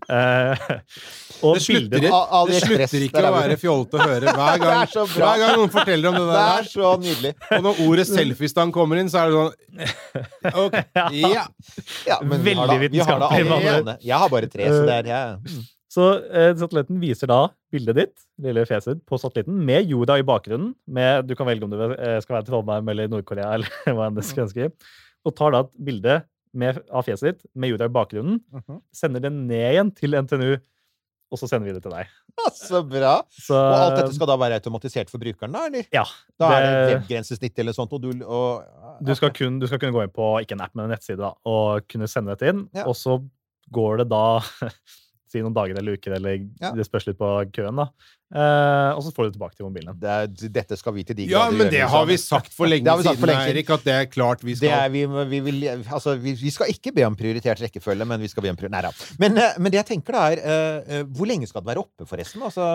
uh, [laughs] og Det slutter, bildet det slutter ikke å er være fjollete å høre [laughs] hver gang, Det er så bra. hver gang noen forteller om det Det er der. så nydelig. Og når ordet selfiestang kommer inn, så er det sånn [laughs] okay, ja. Ja, Veldig vi har da vitenskapelig, alle Jeg har bare tre, så det er det. jeg. Så eh, satellitten viser da bildet ditt, lille fjeset på satellitten med jorda i bakgrunnen. Med, du kan velge om du eh, skal være Trondheim eller Nord-Korea [laughs] eller hva enn du skulle ønske. Og tar da et bilde med, av fjeset ditt med jorda i bakgrunnen, Mhm. sender det ned igjen til NTNU, og så sender vi det til deg. Så bra. Så, Og alt dette skal da være automatisert for brukeren, da? eller? Ja. Da er det det- webgrensesnitt eller sånt, og du og, Du skal, kun, du skal kunne gå inn på ikke en app, men en nettside da, og kunne sende dette inn. Ja. Og så går det da [laughs] si noen dager eller uker, eller Ja. det spørs litt på køen. da. Eh, og så får du det tilbake til mobilen. det er, Dette skal vi til de ja, grader men gjøre, det liksom. har vi sagt for [laughs] lenge Det har vi sagt siden, for lenge siden. Erik, at det er klart vi Det skal er, vi, vi, vil, altså, vi, vi skal ikke be om prioritert rekkefølge, men vi skal be om prioritert... Nei da. Men, eh, men det jeg tenker da er eh, eh, Hvor lenge skal den være oppe, forresten? Altså,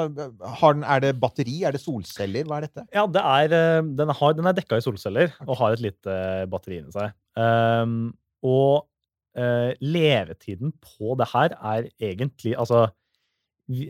har den, er det batteri? Er det solceller? Hva er dette? Ja, det er, den, har, den er dekka i solceller og har et lite batteri inni seg. Um, og eh, levetiden på det her er egentlig Altså, vi,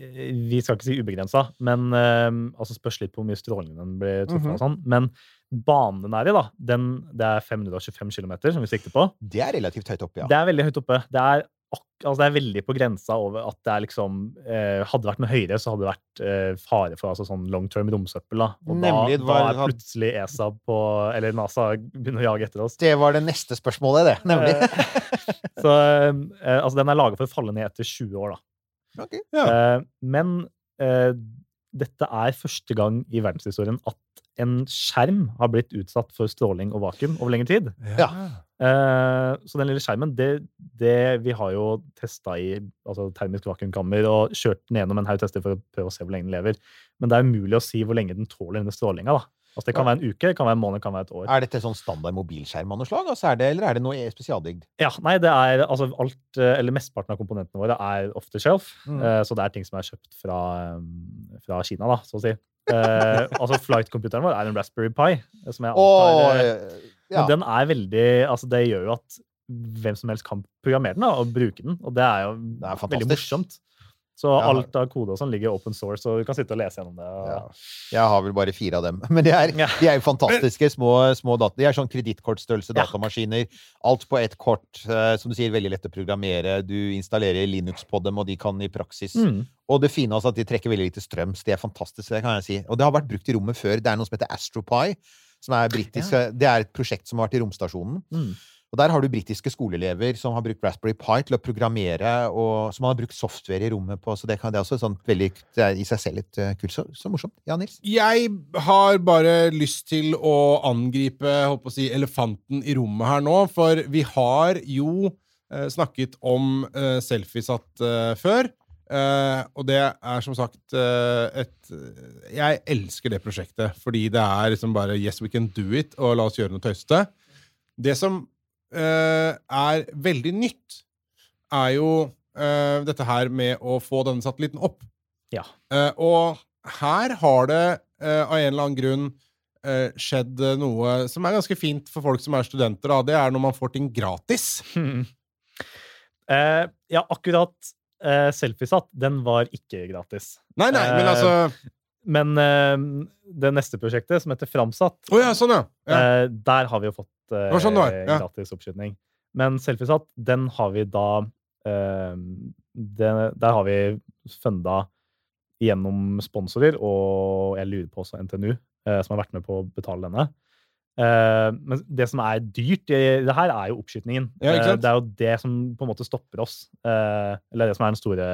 vi skal ikke si ubegrensa, men uh, altså spørs litt på hvor mye stråling den blir truffet Mhm. og sånn. Men banen den er i, da, den, det er 525 km som vi sikter på. Det er relativt høyt oppe, ja. Det er veldig høyt oppe. Det er, altså det er veldig på grensa over at det er liksom eh, Hadde det vært med høyere, så hadde det vært eh, fare for altså, sånn long term romsøppel. Da. Og Nemlig, da, var, da er plutselig ESA på Eller NASA begynner å jage etter oss. Det var det neste spørsmålet, det. Nemlig. Eh, så eh, altså, den er laga for å falle ned etter 20 år, da. Okay, Ja. Eh, men eh, dette er første gang i verdenshistorien at en skjerm har blitt utsatt for stråling og vakuum over lengre tid. Ja. Eh, så den lille skjermen, det, det Vi har jo testa i altså termisk vakuumkammer og kjørt den gjennom en haug tester for å prøve å se hvor lenge den lever. Men det er umulig å si hvor lenge den tåler denne strålinga. Altså, det kan være en uke, det kan være en måned, det kan være et år. Er dette sånn standard mobilskjerm av noe slag, altså er det, eller er det noe spesialdigd? Ja, nei, det er altså alt, eh, eller Mesteparten av komponentene våre er off the shelf. Mm. eh, Så det er ting som er kjøpt fra, fra Kina, da, så å si. Eh, altså Flight-computeren vår er en Raspberry Pi. Som jeg antar, oh, ja. Men den er veldig altså Det gjør jo at hvem som helst kan programmere den da, og bruke den. Og det er jo Det er veldig morsomt. Så Ja. alt av koder og sånn ligger open source, og du kan sitte og lese gjennom det. Og, Ja. Jeg har vel bare fire av dem. [laughs] Men de er, Ja. de er jo fantastiske små, små data. De er sånn kredittkortstørrelse datamaskiner. Alt på ett kort. eh, Som du sier, veldig lett å programmere. Du installerer Linux på dem, og de kan i praksis Mm. Og det fine er at de trekker veldig lite strøm, så de er fantastiske. Det kan jeg si. Og det har vært brukt i rommet før. Det er noe som heter AstroPie, som er britisk. Det er et prosjekt som har vært i romstasjonen. Mm. Og der har du britiske skoleelever som har brukt Raspberry Pi til å programmere, og som har brukt software i rommet på, så det, kan, det er også sånn veldig i seg selv litt eh, kult. Så, så morsomt. Ja, Nils? Jeg har bare lyst til å angripe holdt på å si, elefanten i rommet her nå, for vi har jo eh, snakket om eh, selfiesatt eh, før. Uh, og det er som sagt uh, et Jeg elsker det prosjektet, fordi det er liksom bare Yes, we can do it, og la oss gjøre noe tøysete. Det som er veldig nytt, er jo eh, dette her med å få denne satellitten opp. Ja. Eh, og her har det eh, av en eller annen grunn eh, skjedd eh, noe som er ganske fint for folk som er studenter. Da. Det er når man får ting gratis. Eh, ja, akkurat eh, Selfiesatt, den var ikke gratis. Nei, nei, men Eh, altså Men eh, det neste prosjektet, som heter Framsatt, oh, ja, sånn, ja. ja. eh, der har vi jo fått eh, var sånn ja. gratis oppskyting. Men Selfiesatt, den har vi da uh, det, Der har vi funda gjennom sponsorer, og jeg lurer på også NTNU, uh, som har vært med på å betale denne. Eh, men det som er dyrt i det her, er jo oppskytingen. Ja, Eh, det er jo det som på en måte stopper oss. Eh, eller det som er det store,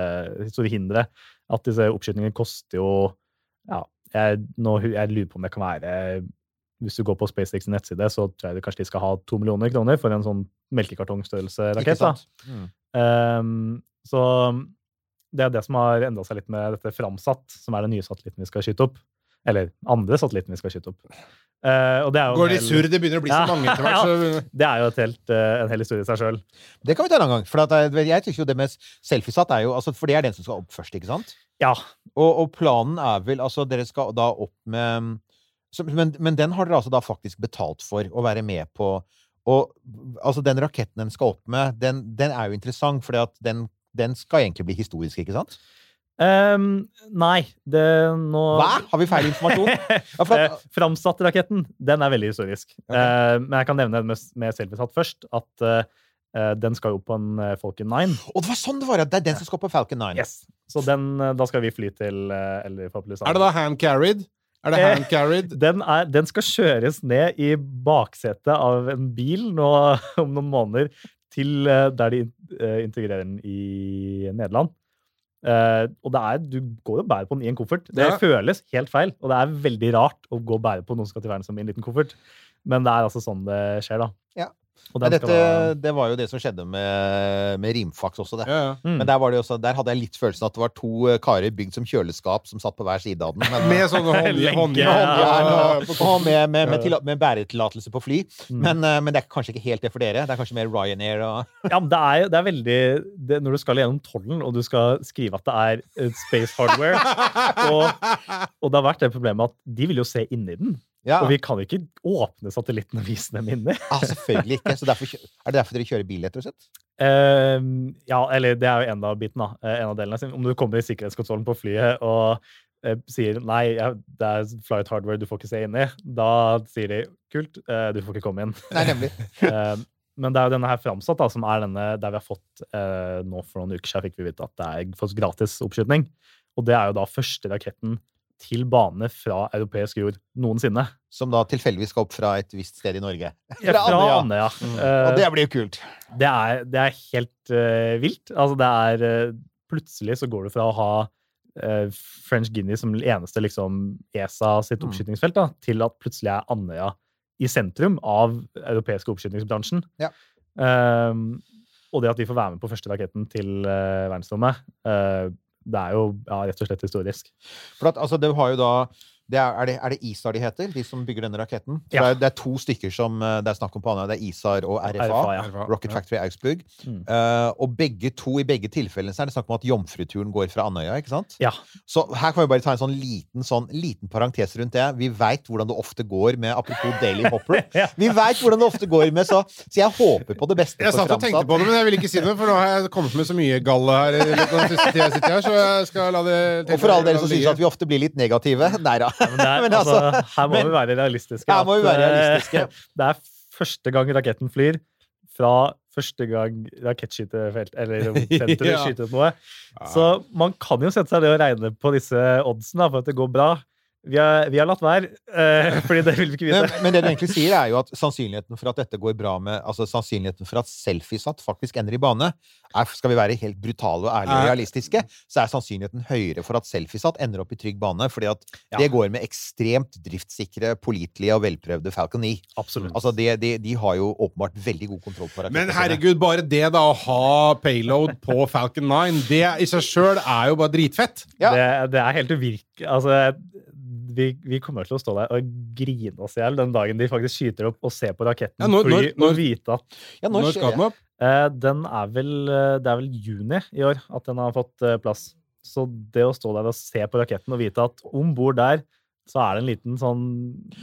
store hinderet. At disse oppskytingene koster jo Ja, jeg, nå, jeg lurer på om det kan være Hvis du går på SpaceX nettside, så tror jeg det kanskje de skal ha to millioner kroner for en sånn melkekartongstørrelse Ikke rakett. da. Mm. Um, så det er det som har endra seg litt med dette Framsatt, som er den nye satellitten vi skal skyte opp. Eller andre satellitten vi skal skyte opp. Uh, og det jo Går de surr, det begynner å bli så mange etter hvert. Så... [laughs] Det er jo helt, uh, en hel historie i seg sjøl. Det kan vi ta en annen gang. For jeg, jeg jo det med selfiesatt er jo altså, For det er den som skal opp først, ikke sant? Ja. Og, og planen er vel Altså, dere skal da opp med men, men den har dere altså da faktisk betalt for å være med på. Og altså, den raketten den skal opp med, den, den er jo interessant, for den, den skal egentlig bli historisk, ikke sant? Um, nei, det nå Hva? Har vi feil informasjon? [laughs] Ja, at, Eh, Framsatt-raketten, den er veldig historisk. Eh, men jeg kan nevne med, med Selfiesatt først, at eh, den skal jo på en Falcon 9. og det var sånn det var! Det er den som skal på Falcon 9. Yes. Så den, da skal vi fly til eller Er det da hand carried? Er det Eh, hand carried? Den, den skal kjøres ned i baksetet av en bil nå [laughs] om noen måneder til eh, der de eh, integrerer den i Nederland. Eh, og det er, du går og bærer på den i en koffert. Det Ja. føles helt feil, og det er veldig rart å gå og bære på noen som skal til verden som i en liten koffert. Men det er altså sånn det skjer, da. Ja. Og den dette, skal da, det var jo det som skjedde med, med Rimfax også, det. Ja, ja. mm. Men der, var det også, der hadde jeg litt følelsen at det var to eh, karer bygd som kjøleskap som satt på hver side av den. Men, Med sånne hånd- håndjern og- med, med, med, med bæretillatelse på fly. Mm. Men, eh, men det er kanskje ikke helt det for dere. Det er kanskje mer Ryanair og [laughs] Ja, men det er, det er veldig det, Når du skal gjennom tollen, og du skal skrive at det er eh, space hardware [laughs] og, og det har vært det problemet at de vil jo se inni den. Ja, Og vi kan ikke åpne satellitten og vise dem inni. [laughs] ah, selvfølgelig ikke. Så derfor, er det derfor dere kjører bil, rett og slett? Uh, ja, eller det er jo en av biten, da. eh, En av delene. Om du kommer i sikkerhetskontrollen på flyet og uh, sier nei, det er flight hardware, du får ikke se inni, da sier de kult, uh, du får ikke komme inn. [laughs] Nei, nemlig. [laughs] Eh, men det er jo denne her framsatt, da, som er denne der vi har fått nå For noen uker siden fikk vi vite at det er gratis oppskyting. Og det er jo da første raketten til bane fra europeisk jord noensinne. Som da tilfeldigvis skal opp fra et visst sted i Norge. Fra fra Andøya. Andøya. Og Eh, det blir jo kult. det, er, det er helt uh, vilt. Altså, det er uh, Plutselig så går du fra å ha French Guinea som eneste liksom, ESA sitt Mm. oppskytingsfelt, da, til at plutselig er Andøya i sentrum av europeiske oppskytingsbransjen. Ja. Ehm, og det at de får være med på første raketten til uh, verdensrommet, det er jo ja, rett og slett historisk. For at, altså, det har jo da det er, er, det, er det ISAR de heter, de som bygger denne raketten? Ja. det, er, det er to stykker som eh, det er snakk om på Andøya. Det er ISAR og RFA. RFA, ja. Rocket Factory Augsburg. Mm. Uh, og begge to, i begge tilfellene så er det snakk om at jomfruturen går fra Andøya. ikke sant? Ja. Så her kan vi bare ta en sånn liten, sånn, liten parentes rundt det. Vi veit hvordan det ofte går med Apropos Daily [laughs] Hopper. Ja. Vi veit hvordan det ofte går med, så, så jeg håper på det beste Jeg satt og tenkte på det, men jeg vil ikke si noe, for nå har jeg kommet med så mye galle her. i den siste tida jeg sitter her, så jeg skal la det Og for alle dere som syns at vi ofte blir litt negative. Nei da. Men, er, [laughs] Men altså, her må men- vi være realistiske. Her må vi være eh, realistiske. [laughs] Det er første gang raketten flyr fra første gang rakettskytefelt eller [laughs] senteret Ja. skyter opp noe. Så man kan jo sette seg det og regne på disse oddsene for at det går bra. Vi har, vi har latt være, uh, [laughs] fordi det vil vi ikke Men, vite. men det du egentlig sier, er jo at sannsynligheten for at dette går bra med Altså sannsynligheten for at selfiesatt faktisk ender i bane, er, skal vi være helt brutale og ærlige og Er- realistiske, så er sannsynligheten høyere for at selfiesatt ender opp i trygg bane, fordi at Ja. det går med ekstremt driftssikre, pålitelige og velprøvde Falcon 9. Absolutt. Altså, de, de, de har jo åpenbart veldig god kontroll på rakettene Men sine. herregud, bare det da å ha payload på Falcon 9, det i seg sjøl er jo bare dritfett. Ja. Det, det er helt uvirkelig. Altså, vi, vi kommer til å stå der og grine oss i hjel den dagen de faktisk skyter opp og ser på raketten Ja, når- fly når- når- og vite at Ja, når Når skal den opp? Eh, den er vel, eh, det er vel juni i år at den har fått eh, plass. Så det å stå der og se på raketten og vite at om bord der så er det en liten sånn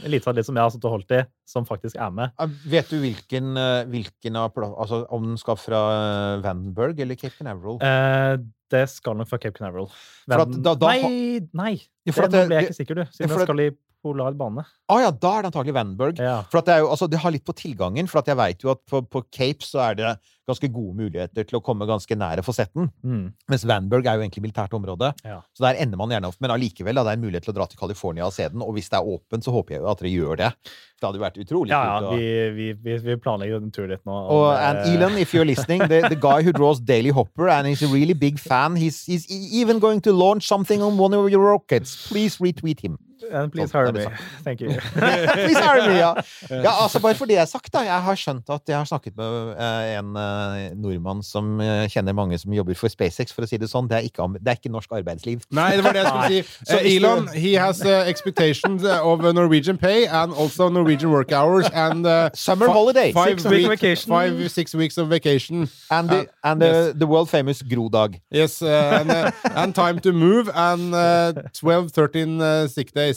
en liten satellitt som jeg har stått og holdt i, som faktisk er med. Vet du hvilken, eh, hvilken av Altså om den skal fra eh, Vandenberg eller Cape Canaveral? Eh, det skal nok fra Cape Canaveral. At da- da nei, nei! Ja, for det, nå ble jeg ikke sikker, du. Siden ja, den skal i polar bane. Å ja, da er det antagelig Vandenberg. Ja. For at det, jo, altså, det har litt på tilgangen, for at jeg veit jo at på, på Cape så er det ganske gode muligheter til å komme ganske nære Fossetten. Mm. Mens Vandenberg er jo egentlig militært område. Ja. Så der ender man gjerne opp. Men allikevel, er det er en mulighet til å dra til California og se den. Og hvis det er åpent, så håper jeg jo at dere gjør det. Det hadde jo vært utrolig Ja, kult. ja, å- vi, vi, vi, planlegger en tur dit nå. Og og and eh, Elon, if you're listening, the, the guy who draws Daily Hopper, and he's a really big fan, he's, he's even going to launch something on one of your rockets. Please retweet him. And please Sånn, hire me. [laughs] Thank you. [laughs] Please hire me, ja. [laughs] ja, altså Bare for det har sagt, da. Jeg har skjønt at jeg har snakket med eh, en eh, nordmann som eh, kjenner mange som jobber for SpaceX, for å si det sånn. Det er ikke, det er ikke norsk arbeidsliv. Nei, det var det jeg skulle si. Så Elon, he has uh, expectations of uh, Norwegian pay and also Norwegian work hours and uh, Summer holiday. Five, Six week vacation. five, six weeks of vacation. And the, and the, the world famous Grodag. Yes, uh, and, uh, and time to move and uh, 12, 13 uh, sick days.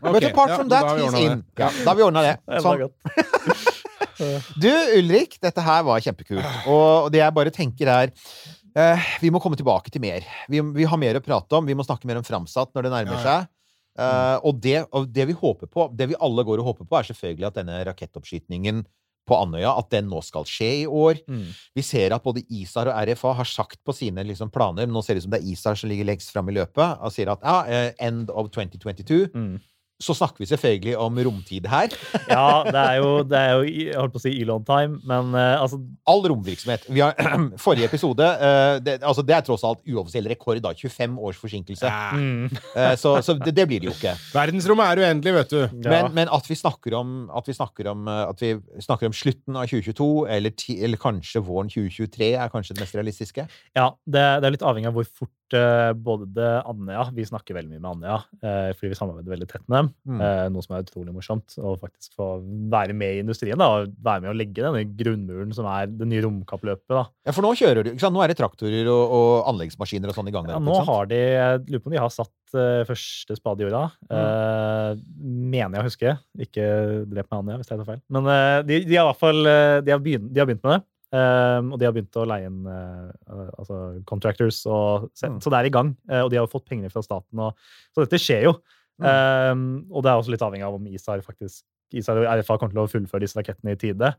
But [laughs] apart ja, from that, he's in. Ja, da har vi ordna det. [laughs] Sånn. [laughs] Du, Ulrik, dette her var kjempekult. Og det jeg bare tenker er eh, Vi må komme tilbake til mer. Vi, vi har mer å prate om. Vi må snakke mer om Framsatt når det nærmer seg. Uh, og, det, og det vi håper på, det vi alle går og håper på, er selvfølgelig at denne rakettoppskytingen på Andøya at den nå skal skje i år. Mm. Vi ser at både ISAR og RFA har sagt på sine liksom, planer Nå ser det ut som det er ISAR som ligger lengst fram i løpet og sier at ja, eh, end of 2022. Mm. Så snakker vi selvfølgelig om romtid her. [laughs] Ja, det er jo, det er jo jeg holdt på å si Elon time, men uh, altså All romvirksomhet. Vi har, [clears throat] forrige episode uh, det, altså det er tross alt uoffisiell rekord. da, 25 års forsinkelse. mm, Uh, så så det, det blir det jo ikke. Verdensrommet er uendelig, vet du. ja. Men, men at vi snakker om at vi snakker om, at vi snakker om slutten av 2022, eller, ti, eller kanskje våren 2023, er kanskje det mest realistiske. Ja, det, det er litt avhengig av hvor fort både Anja, Andøya Vi snakker veldig mye med Andøya, eh, fordi vi samarbeider veldig tett med dem. Mm. Eh, noe som er utrolig morsomt. Å faktisk få være med i industrien da, og være med å legge denne grunnmuren som er det nye romkappløpet. da. Ja, For nå kjører du, ikke sant? Nå er det traktorer og, og anleggsmaskiner og sånn i gang. der Ja, nå har de lurer på om de har satt eh, første spade i jorda. Eh, mener jeg å huske. Ikke drep meg Andøya hvis jeg tar feil. Men uh, de, de har i hvert fall eh, de har, begynt, de har begynt med det. Um, og de har begynt å leie inn eh, altså contractors, og, så, Mm. så det er i gang. Uh, og de har fått penger fra staten, og, så dette skjer jo. Um, og det er også litt avhengig av om ISAR faktisk ISAR og RFA kommer til å fullføre disse rakettene i tide.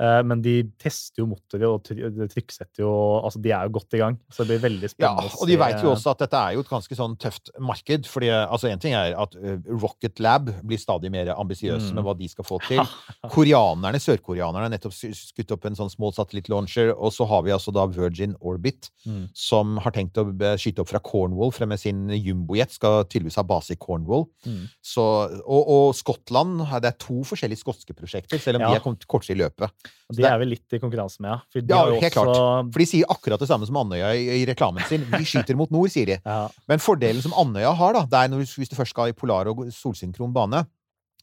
Eh, men de tester jo motorer og trykksetter jo Altså, de er jo godt i gang. Så det blir veldig spennende Ja, og de vet jo også at dette er jo et ganske sånn tøft marked. fordi altså En ting er at eh, Rocket Lab blir stadig mer ambisiøse Mm. med hva de skal få til. [laughs] Koreanerne, Sørkoreanerne har nettopp skutt opp en sånn small satellite launcher. Og så har vi altså da Virgin Orbit, Mm. som har tenkt å eh, skyte opp fra Cornwall. Med sin jumbojet skal tydeligvis ha base i Cornwall. Mm. Så, og, og Skottland Det er to forskjellige skotske prosjekter, selv om Ja. de er kommet kortest i løpet. Og de er vel litt i konkurranse med, ja. For de Ja, helt også, For de sier akkurat det samme som Andøya i, i reklamen sin. Vi skyter mot nord, sier de. Ja, Men fordelen som Andøya har, da, det er når, hvis du først skal i polar og solsynkron bane,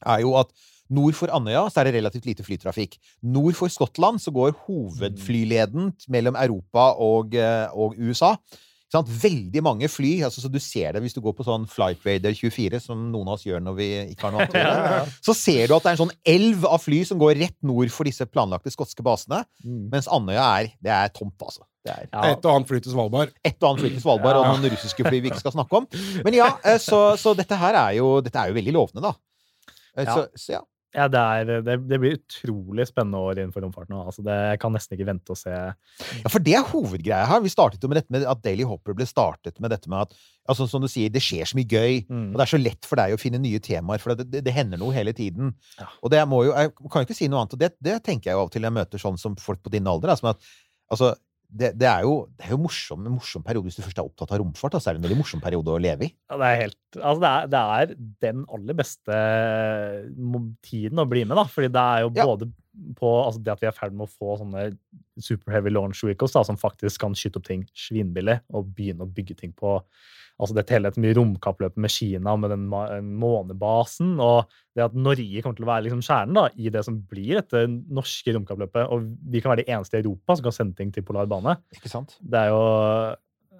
er jo at nord for Andøya så er det relativt lite flytrafikk. Nord for Skottland så går hovedflyleden mellom Europa og, eh, og USA. Sant? Veldig mange fly, altså, så du ser det hvis du går på sånn Flight Radar 24, som noen av oss gjør når vi ikke har noe annet å [laughs] gjøre. Så ser du at det er en sånn elv av fly som går rett nord for disse planlagte skotske basene. Mm. Mens Andøya er, det er tomt, altså. Det er ja. Et og annet fly til Svalbard. et og annet fly til Svalbard og noen russiske fly vi ikke skal snakke om. Men ja, eh, så, så dette her er jo, dette er jo veldig lovende, da. Så, Ja. Så ja. Ja, det, er, det, det blir utrolig spennende år innenfor romfarten. Altså, det, jeg kan nesten ikke vente å se ja, for det er hovedgreia her. Vi startet jo med dette med at Daily Hopper ble startet med dette med at altså, som du sier, det skjer så mye gøy. Mm. Og det er så lett for deg å finne nye temaer, for det, det, det hender noe hele tiden. Ja. Og det må jo, jeg kan jo ikke si noe annet, og det, det tenker jeg jo av og til når jeg møter sånn som folk på din alder. Da, som at, altså, det, det er jo, det er jo morsom, en morsom periode hvis du først er opptatt av romfart. Altså, så er det en veldig morsom periode å leve i. ja, det, er helt, altså, det, er, det er den aller beste tiden å bli med, da. Fordi det er jo Ja. både på altså det at vi er i ferd med å få sånne super heavy launch vehicles da, som faktisk kan skyte opp ting svinbillig og begynne å bygge ting på altså dette hele dette mye romkappløpet med Kina med den månebasen, og det at Norge kommer til å være liksom kjernen da, i det som blir dette norske romkappløpet. Og vi kan være de eneste i Europa som kan sende ting til polar bane. Ikke sant? Det er jo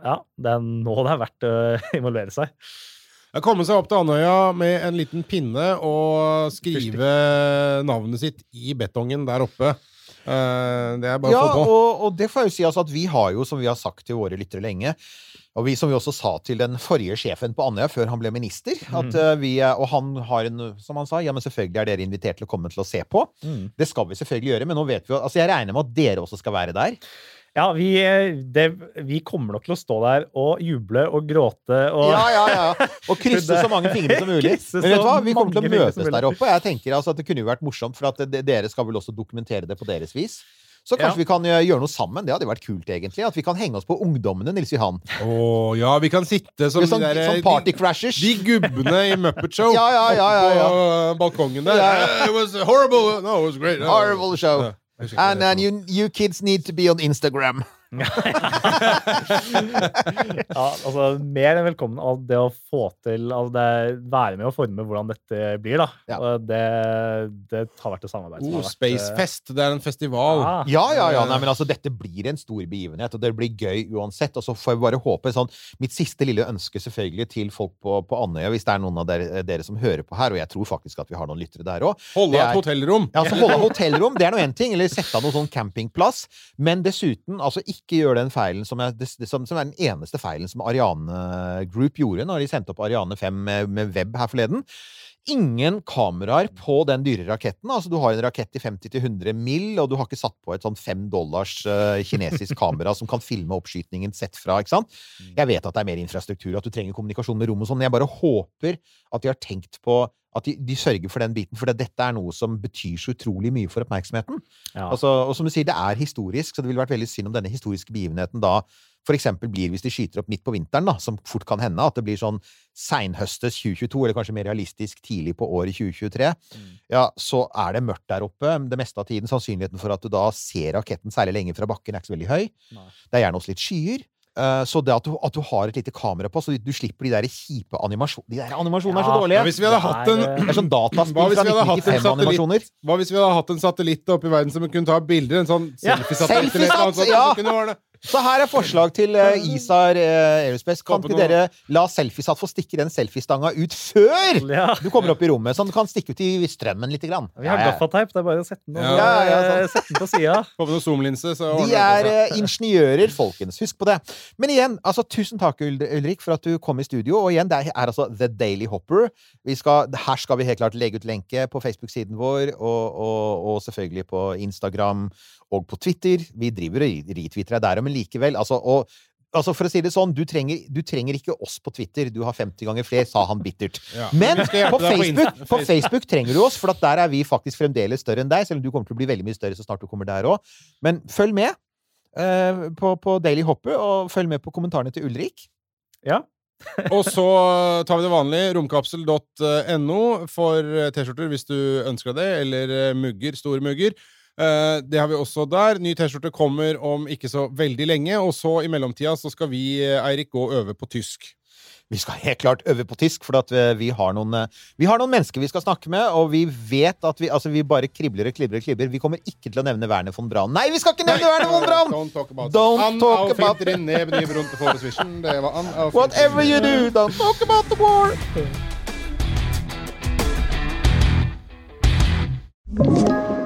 Ja, det er nå det er verdt å [laughs] involvere seg. Komme seg opp til Andøya med en liten pinne og skrive navnet sitt i betongen der oppe. Eh, det er bare Ja, å få på. og, og det får jeg jo si altså at vi har jo, som vi har sagt til våre lyttere lenge, og vi, som vi også sa til den forrige sjefen på Andøya før han ble minister, at eh, vi, er- og han har en, som han sa, ja, men selvfølgelig er dere invitert til å komme til å se på. Det skal vi selvfølgelig gjøre, men nå vet vi altså jeg regner med at dere også skal være der. Ja, vi, eh, det, vi kommer nok til å stå der og juble og gråte og Ja, ja, ja. [laughs] Og krysse så mange fingre som mulig. Men vet du hva, vi kommer til å møtes der oppe. Jeg tenker altså at det kunne jo vært morsomt, for at dere skal vel også dokumentere det på deres vis. Så kanskje Ja. vi kan eh, gjøre noe sammen. Det hadde vært kult, egentlig. At vi kan henge oss på ungdommene, Nils Johan. Å ja, vi kan sitte som, Som, de der- som partycrashers. De, de gubbene i Muppet Show [laughs] Ja, ja, ja, ja, ja. på balkongen der. It was horrible! No, it was great. Horrible show. Jeg And you, you kids need to be on Instagram. Ja, altså Mer enn velkommen av det å få til altså det, Være med å forme hvordan dette blir. da Ja. Og det, det har vært et samarbeid. Oh, Spacefest. Det er en festival. Ja. Ja, ja, ja. Nei, men altså, dette blir en stor begivenhet, og det blir gøy uansett. Og så får jeg bare håpe sånn Mitt siste lille ønske selvfølgelig til folk på, på Andøya, hvis det er noen av dere, dere som hører på her, og jeg tror faktisk at vi har noen lyttere der òg, Holde av et hotellrom. Ja, altså Holde hotellrom, det er nå én ting. Eller sette av noen sånn campingplass. Men dessuten, altså ikke gjøre den feilen som jeg, som, som er den eneste feilen som Ariane Group gjorde når de sendte opp Ariane 5 med, med web her forleden. Ingen kameraer på den dyre raketten. Altså, du har en rakett i 50-100 mill., og du har ikke satt på et sånn fem dollars uh, kinesisk kamera som kan filme oppskytingen sett fra. ikke sant? Jeg vet at det er mer infrastruktur, at du trenger kommunikasjon med rom og sånn, men jeg bare håper at de har tenkt på at de, de sørger for den biten, for det, dette er noe som betyr så utrolig mye for oppmerksomheten. Ja. Altså, og som du sier, det er historisk, så det ville vært veldig synd om denne historiske begivenheten da for eksempel blir hvis de skyter opp midt på vinteren, da, som fort kan hende, at det blir sånn seinhøstes 2022, eller kanskje mer realistisk tidlig på året 2023, ja, så er det mørkt der oppe det meste av tiden. Sannsynligheten for at du da ser raketten særlig lenge fra bakken, er ikke så veldig høy. Nei. Det er gjerne også litt skyer. Eh, Så det at du, at du har et lite kamera på, så du slipper de der kjipe animasjonene De der animasjonene er så dårlige! Ja, hvis vi hadde hatt en Det er, sånn dataspill fra vi hadde hatt en 1995-animasjoner. Hva hvis vi hadde hatt en satellitt oppe i verden som kunne ta bilder? En sånn Ja, selfiesatellitt ja. ordne- Så her er forslag til uh, [laughs] ISAR uh, Aerospace. Kan ikke dere la selfiesatt få stikke den selfiestanga ut før ja. du kommer opp i rommet? Sånn du kan stikke ut i strømmen litt. Grann. Vi har gaffateip. Det er bare å sette den, Ja, ja, ja, eh, sette den på sida. [laughs] Få på noe zoomlinse, så De ordner det er eh, ingeniører, folkens. Husk på det. Men igjen, altså, tusen takk, Ul- Ulrik, for at du kom i studio. Og igjen, det er altså The Daily Hopper. Vi skal, her skal vi helt klart legge ut lenke på Facebook-siden vår, og, og, og selvfølgelig på Instagram og på Twitter. Vi driver og retwitter deg der, men likevel. Altså, og, altså For å si det sånn, du trenger, du trenger ikke oss på Twitter. Du har 50 ganger flere, sa han bittert. [laughs] Ja. Men på Facebook, på Facebook trenger du oss, for at der er vi faktisk fremdeles større enn deg. Selv om du kommer til å bli veldig mye større så snart du kommer der òg. Men følg med eh, på, på Daily Hoppe, og følg med på kommentarene til Ulrik. Ja. [laughs] Og så tar vi det vanlige, romkapsel.no for eh, T-skjorter hvis du ønsker det, eller eh, mugger, store mugger. Eh, Det har vi også der. Ny T-skjorte kommer om ikke så veldig lenge, og så i mellomtida så skal vi, eh, Eirik, gå og øve på tysk. Vi skal helt klart øve på tysk, for at eh, vi har noen Vi har noen mennesker vi skal snakke med, og vi vet at vi Altså, vi bare kribler og klibler og klibler. Vi kommer ikke til å nevne Werner von Braun. Nei, vi skal ikke nevne Werner von Braun! Don't talk about Don't it. talk about- auf Whatever you do, don't talk about the war! [laughs]